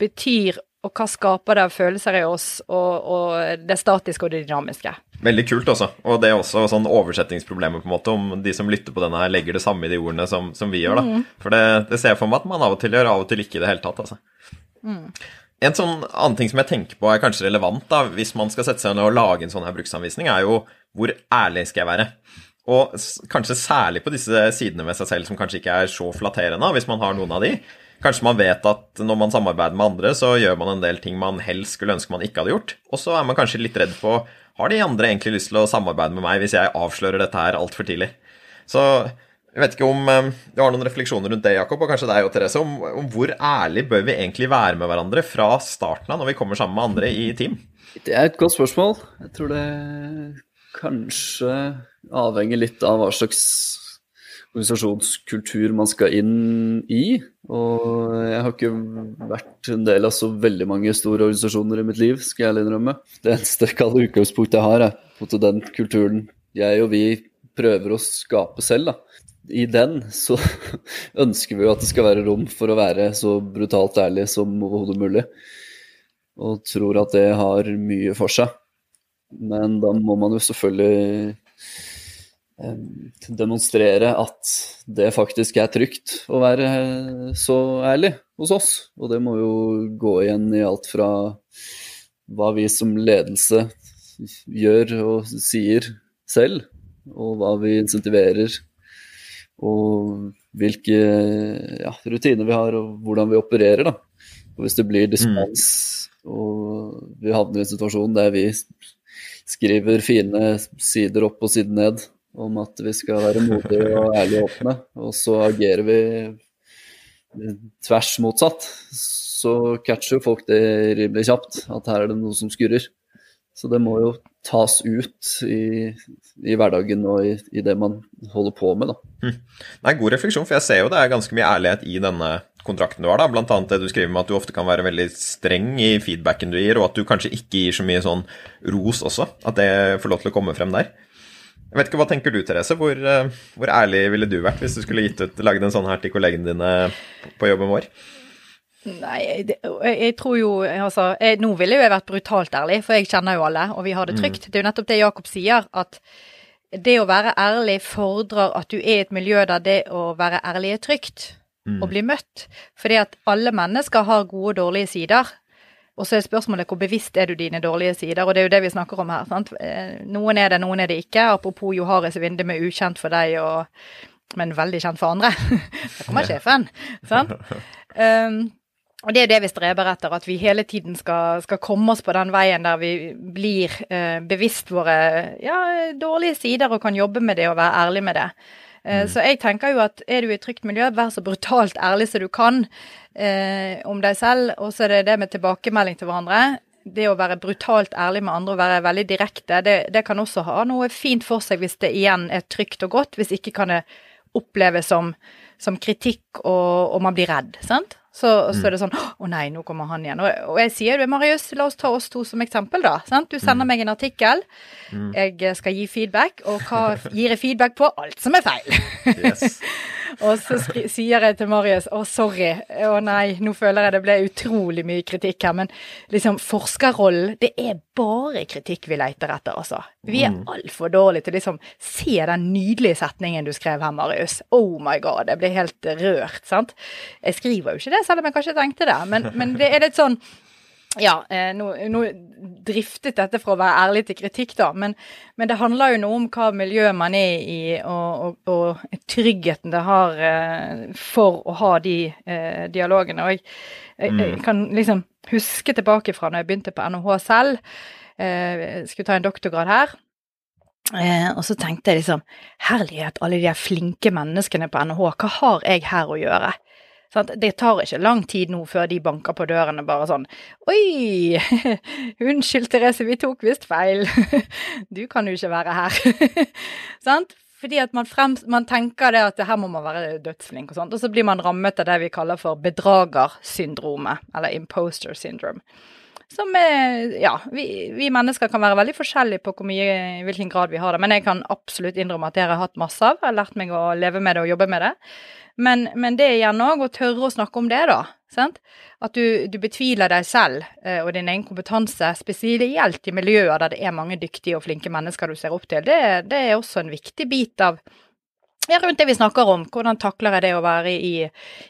betyr og hva skaper det av følelser i oss, og, og, det statiske og det dynamiske. Veldig kult, også. Og det er også sånn oversettingsproblemer, på en måte, om de som lytter på denne her, legger det samme i de ordene som, som vi gjør, da. Mm. For det, det, ser jeg for meg at man av og til gjør, av og til ikke i det hele tatt, altså. Mm. En sånn annen ting som jeg tenker på er kanskje relevant da, hvis man skal sette seg ned og lage en sånn her bruksanvisning, er jo hvor ærlig skal jeg være? Og kanskje særlig på disse sidene ved seg selv som kanskje ikke er så flatterende, hvis man har noen av de. Kanskje man vet at når man samarbeider med andre, så gjør man en del ting man helst skulle ønske man ikke hadde gjort. Og så er man kanskje litt redd på har de andre egentlig lyst til å samarbeide med meg hvis jeg avslører dette her altfor tidlig. Så jeg vet ikke om um, du har noen refleksjoner rundt det, Jakob, og kanskje deg og Therese, om, om, hvor ærlig bør vi egentlig være med hverandre fra starten av når vi kommer sammen med andre i team? Det er et godt spørsmål. Jeg tror det kanskje avhenger litt av hva slags organisasjonskultur man skal inn i. Og jeg har ikke vært en del av så veldig mange store organisasjoner i mitt liv, skal jeg innrømme. Det eneste kalde utgangspunktet jeg har, er den kulturen jeg og vi prøver å skape selv. da. I den så ønsker vi jo at det skal være rom for å være så brutalt ærlig som overhodet mulig. Og tror at det har mye for seg. Men da må man jo selvfølgelig demonstrere at det faktisk er trygt å være så ærlig hos oss. Og det må jo gå igjen i alt fra hva vi som ledelse gjør og sier selv, og hva vi insentiverer, og hvilke ja, rutiner vi har, og hvordan vi opererer. da. Og hvis det blir dispens, mm. og vi havner i en situasjon der vi skriver fine sider opp og sider ned, om at vi skal være modige og ærlige og åpne, og så agerer vi tvers motsatt, så catcher folk det rimelig kjapt, at her er det noe som skurrer. Så det må jo tas ut i, i hverdagen og i, i, det man holder på med, da. Hm. Det er god refleksjon, for jeg ser jo det er ganske mye ærlighet i denne kontrakten du har, da. Blant annet det du skriver med at du ofte kan være veldig streng i feedbacken du gir, og at du kanskje ikke gir så mye sånn ros også. At det får lov til å komme frem der. Jeg vet ikke, Hva tenker du, Therese? Hvor, eh, hvor, ærlig ville du vært hvis du skulle gitt ut, laget en sånn her til kollegene dine på jobben vår? Nei, det, jeg tror jo altså, jeg, Nå ville jo jeg vært brutalt ærlig, for jeg kjenner jo alle, og vi har det trygt. Mm. Det er jo nettopp det Jakob sier, at det å være ærlig fordrer at du er i et miljø der det å være ærlig er trygt. Mm. Og bli møtt. Fordi at alle mennesker har gode og dårlige sider. Og så er spørsmålet hvor bevisst er du dine dårlige sider, og det er jo det vi snakker om her. sant? Eh, noen er det, noen er det ikke. Apropos Joharis Vinde med ukjent for deg, og, men veldig kjent for andre. Der kommer sjefen, sant? Um, og det er det vi streber etter, at vi hele tiden skal, skal komme oss på den veien der vi blir eh, bevisst våre ja, dårlige sider og kan jobbe med det og være ærlig med det. Eh, mm. Så jeg tenker jo at er du i et trygt miljø, vær så brutalt ærlig som du kan eh, om deg selv, og så er det det med tilbakemelding til hverandre. Det å være brutalt ærlig med andre og være veldig direkte, det, det kan også ha noe fint for seg hvis det igjen er trygt og godt. Hvis ikke kan det oppleves som, som kritikk, og, og, man blir redd. sant? Så, så, er det sånn Å nei, nå kommer han igjen. Og, og jeg sier Marius, la oss ta oss to som eksempel, da. Sant? Du sender mm. meg en artikkel. Mm. Jeg skal gi feedback, og hva gir jeg feedback på? Alt som er feil. Yes. Og så sier jeg til Marius å, sorry, å nei, nå føler jeg det ble utrolig mye kritikk her. Men liksom, forskerrollen, det er bare kritikk vi leter etter, altså. Vi er mm. altfor dårlige til liksom se den nydelige setningen du skrev her, Marius. Oh my god, jeg ble helt rørt, sant. Jeg skriver jo ikke det, selv om jeg kanskje tenkte det. Men, men det er litt sånn ja, eh, nå, nå, driftet dette for å være ærlig til kritikk, da, men, men, det handler jo noe om hva miljø man er i, og, og, og tryggheten det har eh, for å ha de eh, dialogene. Og jeg, jeg, jeg, mm. kan liksom huske tilbake fra når jeg begynte på NHH selv, eh, skulle ta en doktorgrad her. Eh, og så tenkte jeg liksom Herlighet, alle de flinke menneskene på NHH, hva har jeg her å gjøre? Det tar ikke lang tid nå før de banker på dørene bare sånn Oi, unnskyld Therese, vi tok visst feil. Du kan jo ikke være her. sant? Fordi at man, frem, man, tenker det at her må man være dødsflink og sånt, og så blir man rammet av det vi kaller for bedragersyndromet, eller imposter syndrome. Som er Ja, vi, vi, mennesker kan være veldig forskjellige på hvor mye, i hvilken grad vi har det, men jeg kan absolutt innrømme at dere har hatt masse av. Jeg har lært meg å leve med det og jobbe med det. Men, men det igjen òg, å tørre å snakke om det, da. Sant? At du, du betviler deg selv eh, og din egen kompetanse, spesielt i miljøer der det er mange dyktige og flinke mennesker du ser opp til. Det, det er også en viktig bit av ja, rundt det vi snakker om. Hvordan takler jeg det å være i,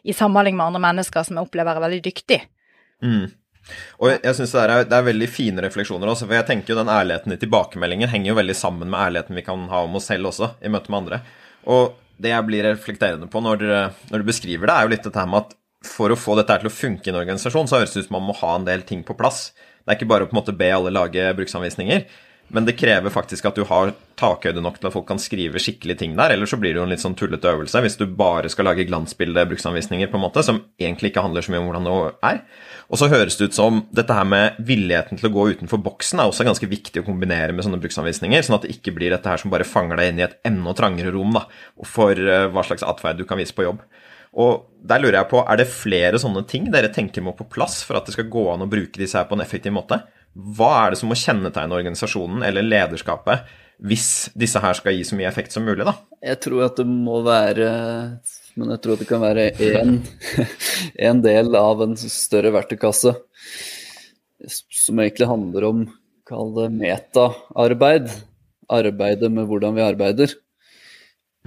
i samhandling med andre mennesker som jeg opplever er veldig dyktig? Mm. Og jeg synes det er, det er, veldig fine refleksjoner også, for jeg tenker jo den ærligheten i tilbakemeldingen henger jo veldig sammen med ærligheten vi kan ha om oss selv også, i møte med andre. Og det jeg blir reflekterende på når, når, du beskriver det, er jo litt dette med at for å få dette til å funke i en organisasjon, så høres det ut som man må ha en del ting på plass. Det er ikke bare å på en måte be alle lage bruksanvisninger, men det krever faktisk at du har takhøyde nok til at folk kan skrive skikkelige ting der, ellers så blir det jo en litt sånn tullete øvelse hvis du bare skal lage glansbilde bruksanvisninger, på en måte, som egentlig ikke handler så mye om hvordan det er. Og så høres det ut som dette her med villigheten til å gå utenfor boksen er også ganske viktig å kombinere med sånne bruksanvisninger, sånn at det ikke blir dette her som bare fanger deg inn i et enda trangere rom da, for uh, hva slags atferd du kan vise på jobb. Og der lurer jeg på, er det flere sånne ting dere tenker må på plass for at det skal gå an å bruke disse her på en effektiv måte? Hva er det som må kjennetegne organisasjonen eller lederskapet hvis disse her skal gi så mye effekt som mulig, da? Jeg tror at det må være Men jeg tror at det kan være én del av en større verktøykasse som egentlig handler om Kall det metaarbeid. Arbeidet med hvordan vi arbeider.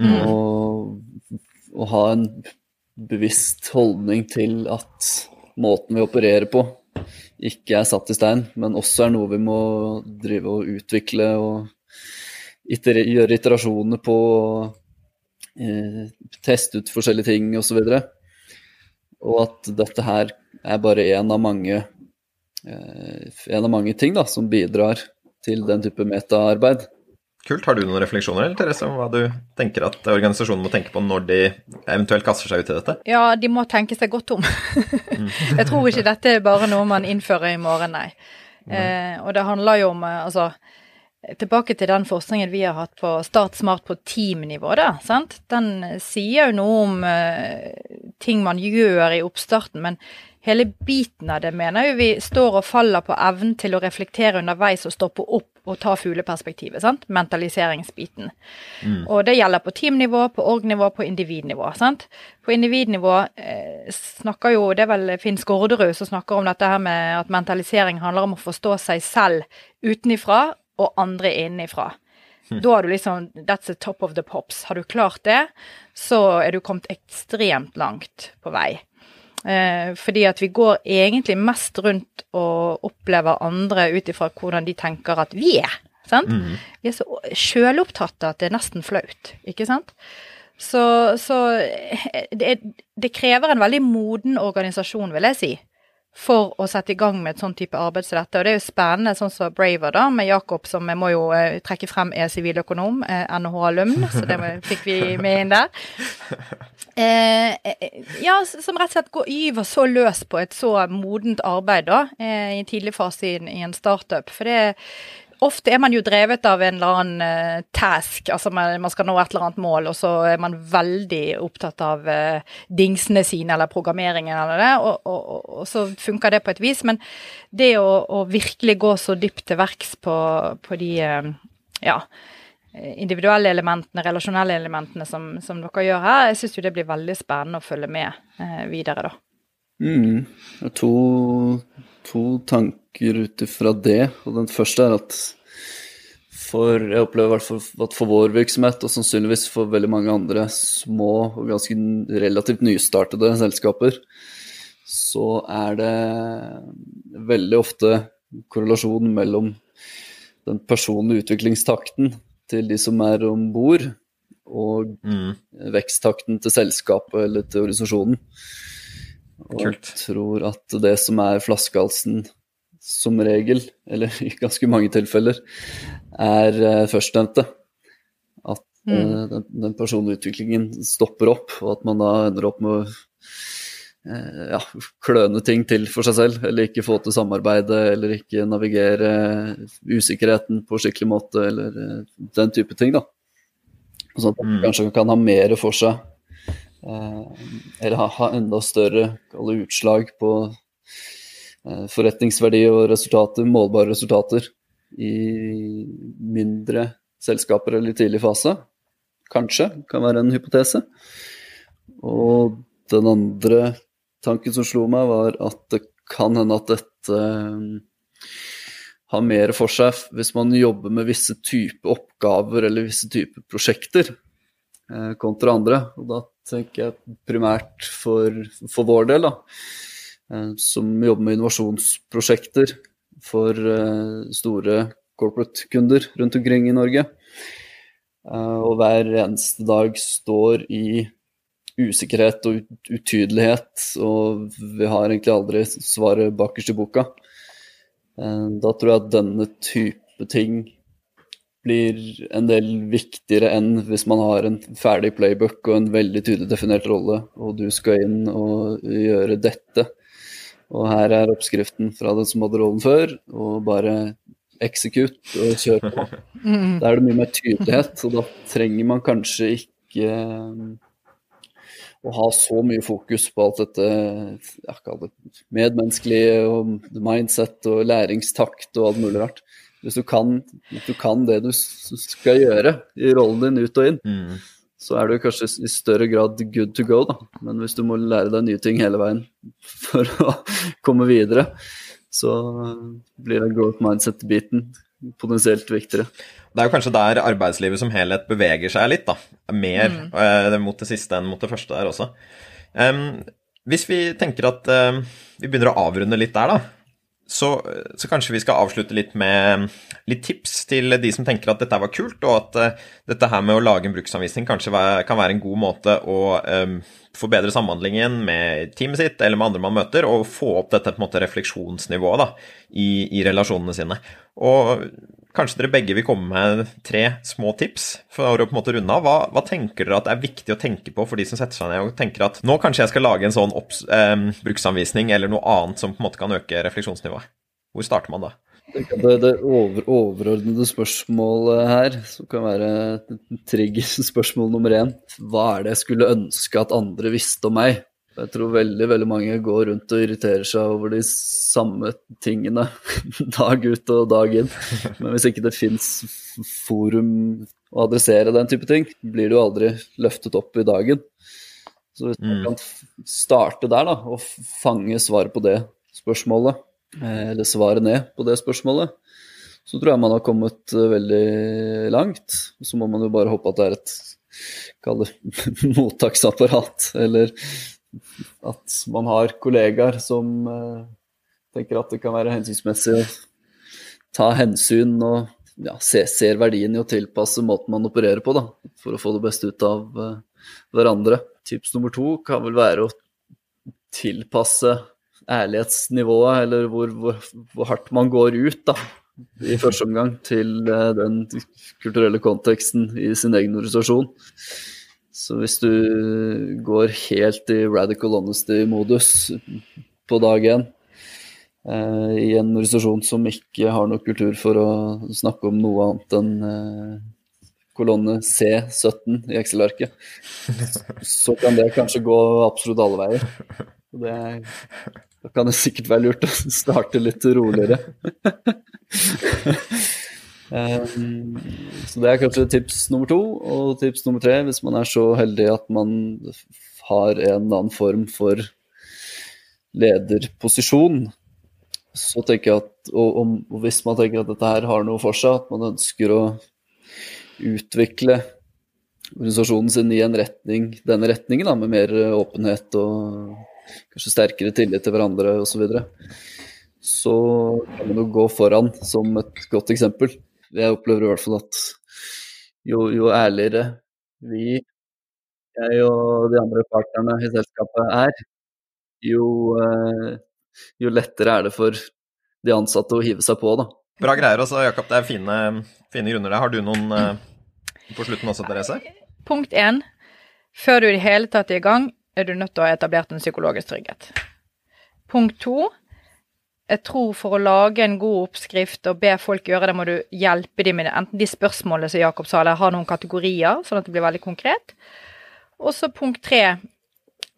Mm. Og, og ha en bevisst holdning til at måten vi opererer på, ikke er satt i stein, men også er noe vi må drive og utvikle og iter gjøre iterasjoner på, eh, teste ut forskjellige ting osv. Og, så og at dette her er bare én av mange eh, en av mange ting da, som bidrar til den type metaarbeid. Kult. Har du noen refleksjoner eller, Therese, om hva du tenker at organisasjonen må tenke på når de eventuelt kaster seg ut i dette? Ja, de må tenke seg godt om. jeg tror ikke dette er bare noe man innfører i morgen, nei. Eh, og det handler jo om eh, altså Tilbake til den forskningen vi har hatt på Start Smart på teamnivå, da. Sant? Den sier jo noe om eh, ting man gjør i oppstarten, men hele biten av det mener jo vi står og faller på evnen til å reflektere underveis og stoppe opp og ta fugleperspektivet. sant? Mentaliseringsbiten. Mm. Og det gjelder på teamnivå, på org-nivå, på individnivå. sant? På individnivå eh, snakker jo Det er vel Finn Skårderud som snakker om dette her med at mentalisering handler om å forstå seg selv utenifra og andre innenfra. Mm. Da har du liksom That's the top of the pops. Har du klart det, så er du kommet ekstremt langt på vei. Eh, fordi at vi går egentlig mest rundt og opplever andre ut ifra hvordan de tenker at vi er. Sant? Mm. Vi er så sjølopptatte at det er nesten flaut, ikke sant. Så, så eh, det, det, krever en veldig moden organisasjon, vil jeg si, for å sette i gang med et sånn type arbeid som dette. Og det er jo spennende, sånn som Braver, da, med Jakob, som jeg må jo eh, trekke frem er siviløkonom, eh, NHH-alumn, så det fikk vi med inn der. Eh, eh, ja, som rett og slett går, gyver så løs på et så modent arbeid, da, eh, i en tidlig fase i, i en startup. For det Ofte er man jo drevet av en eller annen uh, task, altså man, man, skal nå et eller annet mål, og så er man veldig opptatt av dingsene sine eller programmeringen eller det, og, og, og, så funker det på et vis. Men det å, å virkelig gå så dypt til verks på, på de ja, individuelle elementene, relasjonelle elementene som, som dere gjør her, jeg syns det blir veldig spennende å følge med videre, da. Mm. To, to tanker ut ifra det. Og den første er at for Jeg opplever i hvert fall at for vår virksomhet, og sannsynligvis for veldig mange andre små og ganske relativt nystartede selskaper, så er det veldig ofte korrelasjon mellom den personlige utviklingstakten til de som er om bord, og Mm. veksttakten til selskapet eller til organisasjonen. Og jeg tror at det som er flaskehalsen som regel, eller i ganske mange tilfeller, er eh, førstnevnte. At eh, den, den personlige utviklingen stopper opp, og at man da ender opp med å ja, kløne ting til for seg selv, eller ikke få til samarbeidet, eller ikke navigere usikkerheten på skikkelig måte, eller eh, den type ting, da. Sånn at man Mm. kanskje kan ha mer for seg, eh, eller ha, enda større utslag på eh, forretningsverdi og resultater, målbare resultater, i mindre selskaper eller i tidlig fase. Kanskje, kan være en hypotese. Og den andre tanken som slo meg, var at det kan hende at dette eh, har mer for seg hvis man jobber med visse typer oppgaver eller visse typer prosjekter eh, kontra andre. Og da tenker jeg primært for, for vår del, da, eh, som jobber med innovasjonsprosjekter for store corporate-kunder rundt omkring i Norge. Og hver eneste dag står i usikkerhet og utydelighet, og vi har egentlig aldri svaret bakerst i boka. Eh, Da tror jeg at denne type ting blir en del viktigere enn hvis man har en ferdig playbook og en veldig tydelig definert rolle, og du skal inn og gjøre dette. Og her er oppskriften fra den som hadde rollen før, og bare execute og kjør på. Da er det mye mer tydelighet, og da trenger man kanskje ikke å ha så mye fokus på alt dette det medmenneskelige og mindset og læringstakt og alt mulig rart. Hvis du kan, hvis du kan det du skal gjøre i rollen din ut og inn, Mm. så er du kanskje i større grad good to go, da. Men hvis du må lære deg nye ting hele veien for å komme videre, så blir det growth mindset-biten potensielt viktigere. Det er jo kanskje der arbeidslivet som helhet beveger seg litt, da. Mer eh, mot det siste enn mot det første der også. Um, hvis vi tenker at em, vi begynner å avrunde litt der, da. Så, så kanskje vi skal avslutte litt med litt tips til de som tenker at dette var kult, og at uh, dette her med å lage en bruksanvisning kanskje være, kan være en god måte å um, forbedre samhandlingen med teamet sitt eller med andre man møter, og få opp dette på en måte refleksjonsnivået da, i, i relasjonene sine. Og kanskje dere begge vil komme med tre små tips for å på en måte runde av. Hva, hva tenker dere at er viktig å tenke på for de som setter seg ned og tenker at nå kanskje jeg skal lage en sånn opps, eh, bruksanvisning eller noe annet som på en måte kan øke refleksjonsnivået? Hvor starter man da? Det, det over, overordnede spørsmålet her, som kan være trigger-spørsmål nummer én, hva er det jeg skulle ønske at andre visste om meg? Jeg tror veldig veldig mange går rundt og irriterer seg over de samme tingene dag ut og dag inn. Men hvis ikke det fins forum å adressere den type ting, blir det jo aldri løftet opp i dagen. Så hvis man Mm. kan starte der, da, og fange svaret på det spørsmålet, eh, eller svaret ned på det spørsmålet, så tror jeg man har kommet eh, veldig langt. Så må man jo bare håpe at det er et kall det mottaksapparat, eller at man har kollegaer som uh, tenker at det kan være hensiktsmessig å ta hensyn og ja, se, ser verdien i å tilpasse måten man opererer på, da, for å få det beste ut av uh, hverandre. Tips nummer to kan vel være å tilpasse ærlighetsnivået, eller hvor, hvor, hvor hardt man går ut da, i første omgang, til uh, den kulturelle konteksten i sin egen organisasjon. Så hvis du går helt i radical honesty-modus på dag én, eh, i en organisasjon som ikke har noe kultur for å snakke om noe annet enn eh, kolonne C17 i Excel-arket, så kan det kanskje gå absolutt alle veier. Det, da kan det sikkert være lurt å starte litt roligere. Um, så det er kanskje tips nummer to. Og tips nummer tre, hvis man er så heldig at man har en annen form for lederposisjon, så tenker jeg at og, og hvis man tenker at dette her har noe for seg, at man ønsker å utvikle organisasjonen sin i en retning, denne retningen, da, med mer åpenhet og kanskje sterkere tillit til hverandre osv. Så, videre. så kan man jo gå foran som et godt eksempel. Jeg opplever i hvert fall at jo, jo ærligere vi, jeg og de andre partnerne i selskapet er, jo, eh, jo lettere er det for de ansatte å hive seg på, da. Bra greier også, Jakob. Det er fine, fine grunner der. Har du noen uh, på slutten også, Therese? Punkt én. Før du i det hele tatt er i gang, er du nødt til å ha etablert en psykologisk trygghet. Punkt to. Jeg tror for å lage en god oppskrift og be folk gjøre det, må du hjelpe dem med det. enten de spørsmålene som Jakob sa, eller ha noen kategorier, sånn at det blir veldig konkret. Og så punkt tre.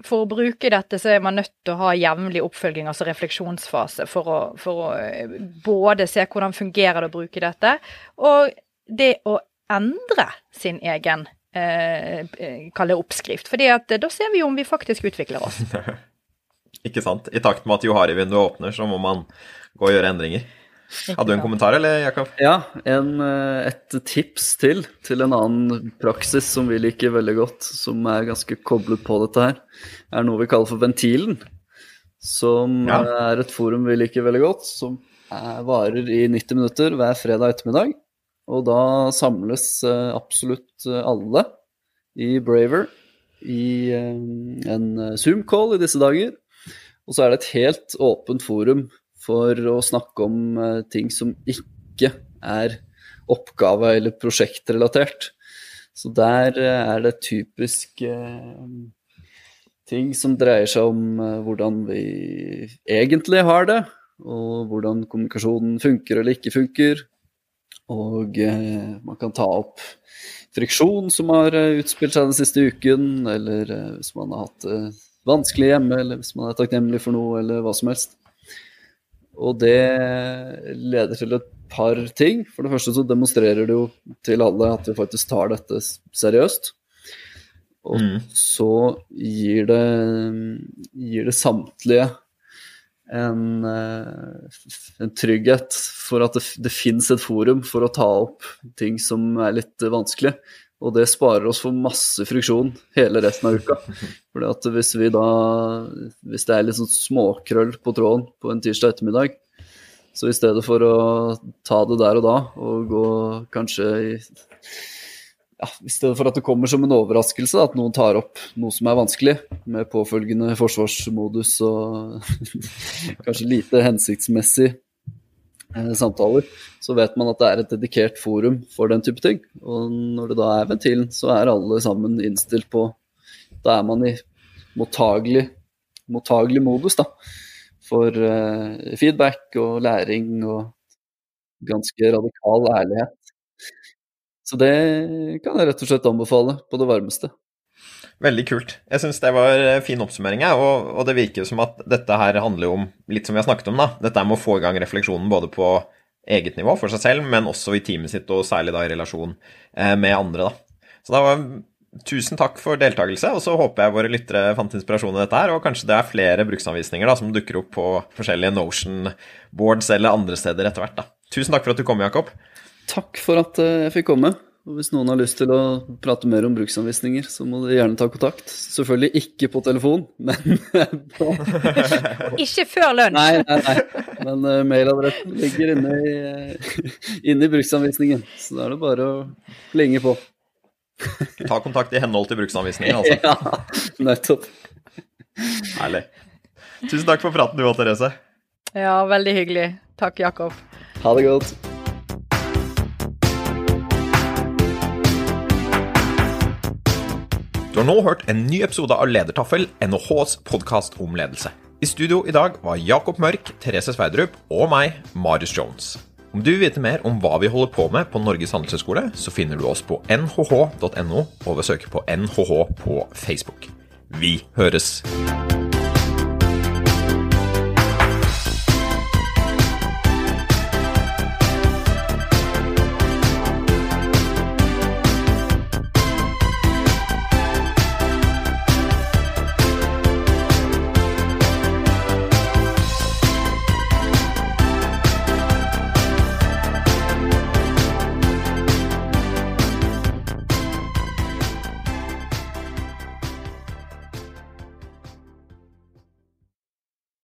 For å bruke dette så er man nødt til å ha jevnlig oppfølging, altså refleksjonsfase, for å, for å eh, både se hvordan fungerer det å bruke dette, og det å endre sin egen eh, kalle oppskrift. fordi at da ser vi jo om vi faktisk utvikler oss. Ikke sant. I takt med at Johari-vinduet åpner, så må man gå og gjøre endringer. Hadde du en kommentar, eller, Jakob? Ja, en, eh, et tips til til en annen praksis som vi liker veldig godt, som er ganske koblet på dette her, er noe vi kaller for Ventilen. Som ja. er et forum vi liker veldig godt, som er, varer i 90 minutter hver fredag ettermiddag. Og da samles eh, absolutt alle i Braver i eh, en Zoom-call i disse dager. Og så er det et helt åpent forum for å snakke om eh, ting som ikke er oppgave- eller prosjektrelatert. Så der eh, er det typisk eh, ting som dreier seg om hvordan vi egentlig har det, og hvordan kommunikasjonen funker eller ikke funker. Og man kan ta opp friksjon som har utspilt seg den siste uken, eller hvis man har hatt vanskelig hjemme, eller hvis man er takknemlig for noe, eller hva som helst. Og det leder til et par ting. For det første så demonstrerer det jo til alle at vi faktisk tar dette seriøst. Og mm. så gir det, gir det samtlige en, eh, en, trygghet for at det, det fins et forum for å ta opp ting som er litt vanskelig. Og det sparer oss for masse friksjon hele resten av uka. Fordi at hvis vi da Hvis det er litt sånn småkrøll på tråden på en tirsdag ettermiddag, så i stedet for å ta det der og da og gå kanskje i ja, I stedet for at det kommer som en overraskelse at noen tar opp noe som er vanskelig, med påfølgende forsvarsmodus og kanskje lite hensiktsmessig samtaler, så vet man at det er et dedikert forum for den type ting. Og når det da er ventilen, så er alle sammen innstilt på Da er man i mottagelig, mottagelig modus da, for uh, feedback og læring og ganske radikal ærlighet. Så det kan jeg rett og slett anbefale på det varmeste. Veldig kult. Jeg syns det var fin oppsummering, og, og det virker som at dette her handler om litt som vi har snakket om, da. Dette med å få i gang refleksjonen både på eget nivå for seg selv, men også i teamet sitt, og særlig da i relasjon eh, med andre, da. Så da var Tusen takk for deltakelse, og så håper jeg våre lyttere fant inspirasjon i dette her, og kanskje det er flere bruksanvisninger da, som dukker opp på forskjellige Notion-boards eller andre steder etter hvert. da. Tusen takk for at du kom, Jakob. Takk for at eh, jeg fikk komme. Og hvis noen har lyst til å prate mer om bruksanvisninger, så må de gjerne ta kontakt. Selvfølgelig ikke på telefon, men på Ikke før lunsj! Nei, nei, nei. Men uh, mailadressen ligger inne i, inne i bruksanvisningen. Så da er det bare å plinge på. Ta kontakt i henhold til bruksanvisningen, altså. Ja, nettopp. Herlig. Tusen takk for praten du òg, Therese. Ja, veldig hyggelig. Takk, Jakob. Ha det godt. Du har nå hørt en ny episode av Ledertaffel, NHHs podkast om ledelse. I studio i dag var Jakob Mørk, Therese Sverdrup og meg, Marius Jones. Om du vil vite mer om hva vi holder på med på Norges handelshøyskole, så finner du oss på nhh.no og ved å søke på NHH på Facebook. Vi høres!